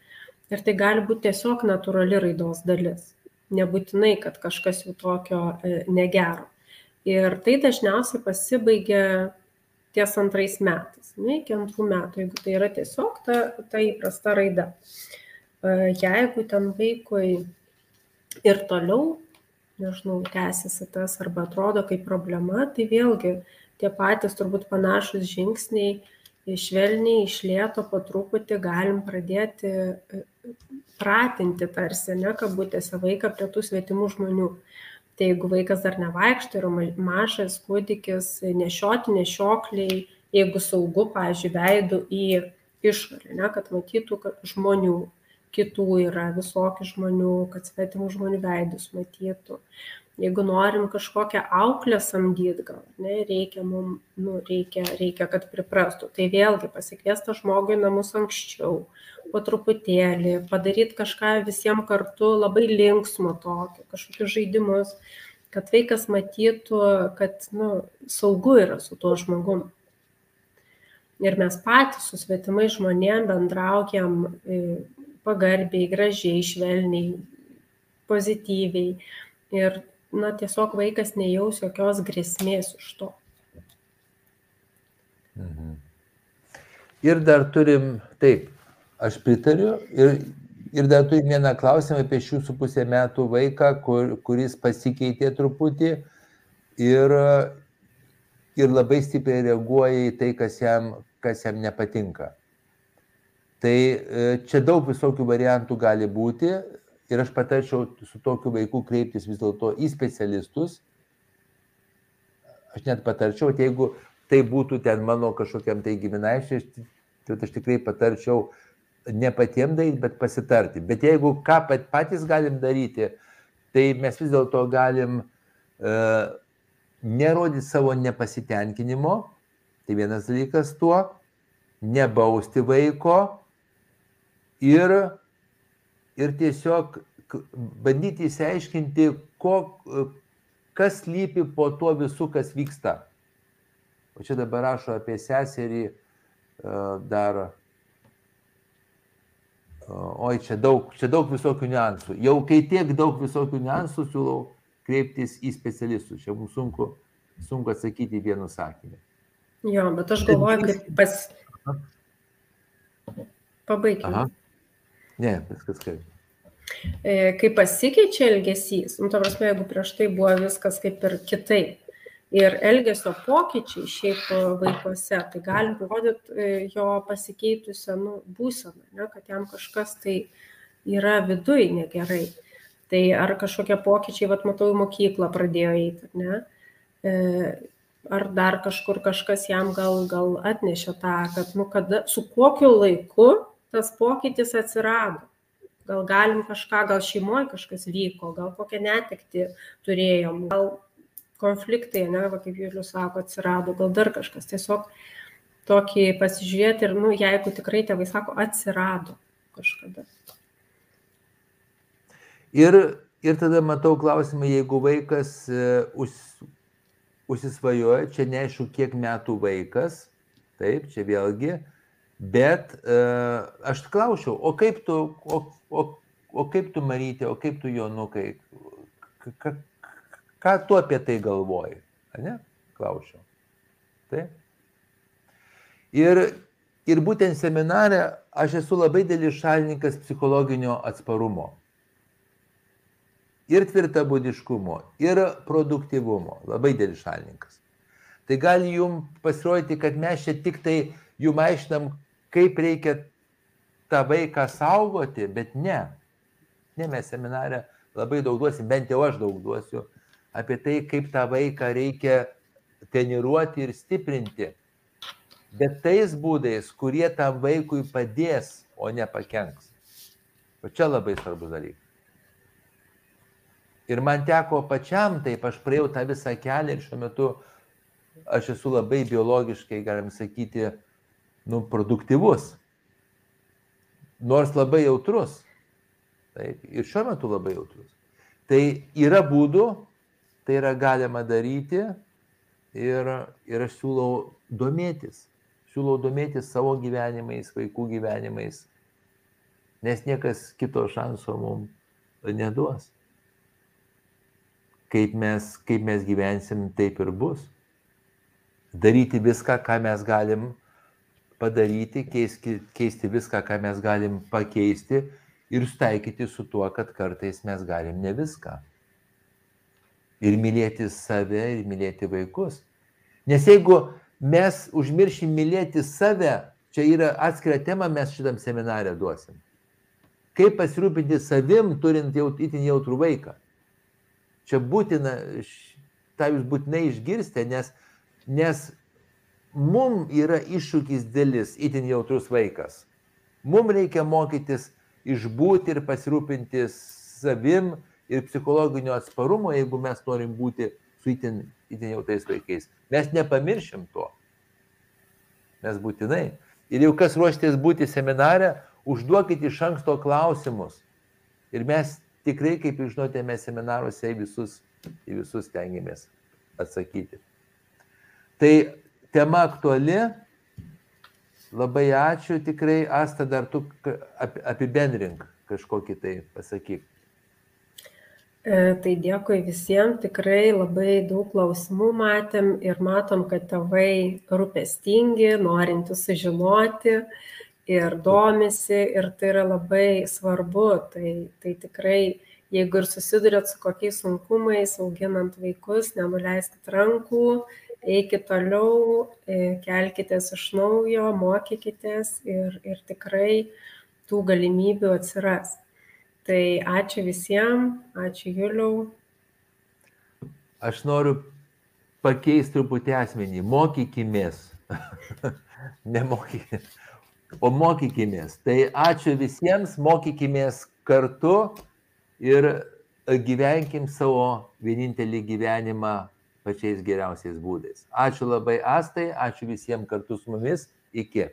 Ir tai gali būti tiesiog natūrali raidos dalis. Nebūtinai, kad kažkas jau tokio e, negero. Ir tai dažniausiai pasibaigia ties antrais metais, ne iki antrų metų, jeigu tai yra tiesiog ta, ta įprasta raida. E, jeigu ten vaikui ir toliau, nežinau, tęsiasi tas arba atrodo kaip problema, tai vėlgi tie patys turbūt panašus žingsniai švelniai iš lėto po truputį galim pradėti e, pratinti tarsi, ne kabutėse, vaiką prie tų svetimų žmonių. Tai jeigu vaikas dar nevaikšto, yra mažas kūdikis, nešioti nešiokliai, jeigu saugu, pažiūrėjau, veidų į išorę, ne, kad matytų kad žmonių, kitų yra visokių žmonių, kad svetimų žmonių veidus matytų. Jeigu norim kažkokią auklę samdyti, gal ne, reikia, mum, nu, reikia, reikia, kad priprastų. Tai vėlgi pasikviesti žmogui namus anksčiau, po truputėlį, padaryti kažką visiems kartu labai linksmo tokio, kažkokius žaidimus, kad vaikas matytų, kad nu, saugu yra su tuo žmogum. Ir mes patys su svetimai žmonėm bendraujam e, pagarbiai, gražiai, švelniai, pozityviai. Ir na, tiesiog vaikas nejaus jokios grėsmės iš to. Mhm. Ir dar turim, taip, aš pritariu, ir, ir dar turim vieną klausimą apie šių su pusę metų vaiką, kur, kuris pasikeitė truputį ir, ir labai stipriai reaguoja į tai, kas jam, kas jam nepatinka. Tai e, čia daug visokių variantų gali būti, ir aš patarčiau su tokiu vaiku kreiptis vis dėlto į specialistus. Aš net patarčiau, jeigu tai būtų ten mano kažkokiam tai giminaičiai, tai aš tikrai patarčiau ne patiem daryti, bet pasitarti. Bet jeigu ką patys galim daryti, tai mes vis dėlto galim uh, nerodyti savo nepasitenkinimo, tai vienas dalykas tuo, nebausti vaiko ir ir tiesiog bandyti įsiaiškinti, ko, kas lypi po tuo visų, kas vyksta. O čia dabar rašo apie seserį e, dar. Oi, čia daug, čia daug visokių niuansų. Jau kai tiek daug visokių niuansų, siūlau kreiptis į specialistus. Čia mums sunku, sunku atsakyti vienu sakiniu. Jo, bet aš galvoju, kad pas... Pabaigime. Ne, viskas kaip. E, kai pasikeičia elgesys, nu, to prasme, jeigu prieš tai buvo viskas kaip ir kitaip, ir elgesio pokyčiai šiaip vaikuose, tai gali rodyti e, jo pasikeitusią nu, būseną, ne, kad jam kažkas tai yra viduje negerai. Tai ar kažkokie pokyčiai, vad matau, į mokyklą pradėjo eiti, ne? E, ar dar kažkur kažkas jam gal, gal atnešė tą, kad, nu, kada, su kokiu laiku tas pokytis atsirado. Gal galim kažką, gal šeimoje kažkas vyko, gal kokią netekti turėjom, gal konfliktai, ne, va, kaip Julius sako, atsirado, gal dar kažkas. Tiesiog tokį pasižiūrėti ir, nu, jeigu tikrai tėvai sako, atsirado kažkada. Ir, ir tada matau klausimą, jeigu vaikas uh, us, užsisvajoja, čia neaišku, kiek metų vaikas, taip, čia vėlgi, Bet uh, aš klausiau, o kaip tu, o, o, o kaip tu Marytė, o kaip tu Jonukai, ką, ką tu apie tai galvoji? Ne? Klausiau. Taip. Ir, ir būtent seminare aš esu labai dėlis šalininkas psichologinio atsparumo. Ir tvirtabūdiškumo, ir produktivumo. Labai dėlis šalininkas. Tai gali jums pasirodyti, kad mes čia tik tai jum aiškinam, kaip reikia tą vaiką saugoti, bet ne. Ne, mes seminarę labai daug duosim, bent jau aš daug duosiu, apie tai, kaip tą vaiką reikia treniruoti ir stiprinti. Bet tais būdais, kurie tam vaikui padės, o ne pakenks. O čia labai svarbus dalykas. Ir man teko pačiam, taip aš praėjau tą visą kelią ir šiuo metu aš esu labai biologiškai, galim sakyti, nu, produktyvus, nors labai jautrus. Taip, ir šiuo metu labai jautrus. Tai yra būdų, tai yra galima daryti ir, ir aš siūlau domėtis. Siūlau domėtis savo gyvenimais, vaikų gyvenimais, nes niekas kito šanso mums neduos. Kaip mes, kaip mes gyvensim, taip ir bus. Daryti viską, ką mes galim padaryti, keisti, keisti viską, ką mes galim pakeisti ir sutaikyti su tuo, kad kartais mes galim ne viską. Ir mylėti save, ir mylėti vaikus. Nes jeigu mes užmiršim mylėti save, čia yra atskira tema, mes šitam seminarę duosim. Kaip pasirūpinti savim, turint jau itin jautrų vaiką. Čia būtina, tą jūs būtinai išgirsite, nes, nes mum yra iššūkis dėlis, itin jautrus vaikas. Mums reikia mokytis išbūti ir pasirūpinti savim ir psichologinio atsparumo, jeigu mes norim būti su itin, itin jautais vaikais. Mes nepamiršim to. Mes būtinai. Ir jau kas ruoštės būti seminare, užduokit iš anksto klausimus. Ir mes tikrai, kaip žinote, mes seminaruose į visus, į visus tengiamės atsakyti. Tai tema aktuali, labai ačiū, tikrai, Asta, dar tu apibendrink kažkokį tai pasakyk. E, tai dėkui visiems, tikrai labai daug klausimų matėm ir matom, kad tėvai rūpestingi, norinti sužinoti ir domisi ir tai yra labai svarbu. Tai, tai tikrai, jeigu ir susidurėt su kokiais sunkumais, auginant vaikus, nenuleiskit rankų, eikit toliau, e, kelkitės iš naujo, mokykitės ir, ir tikrai tų galimybių atsiras. Tai ačiū visiems, ačiū Juliau. Aš noriu pakeisti truputį asmenį. Mokykimės. *laughs* Nemokykimės. O mokykimės. Tai ačiū visiems, mokykimės kartu ir gyvenkim savo vienintelį gyvenimą pačiais geriausiais būdais. Ačiū labai Astai, ačiū visiems kartu su mumis. Iki.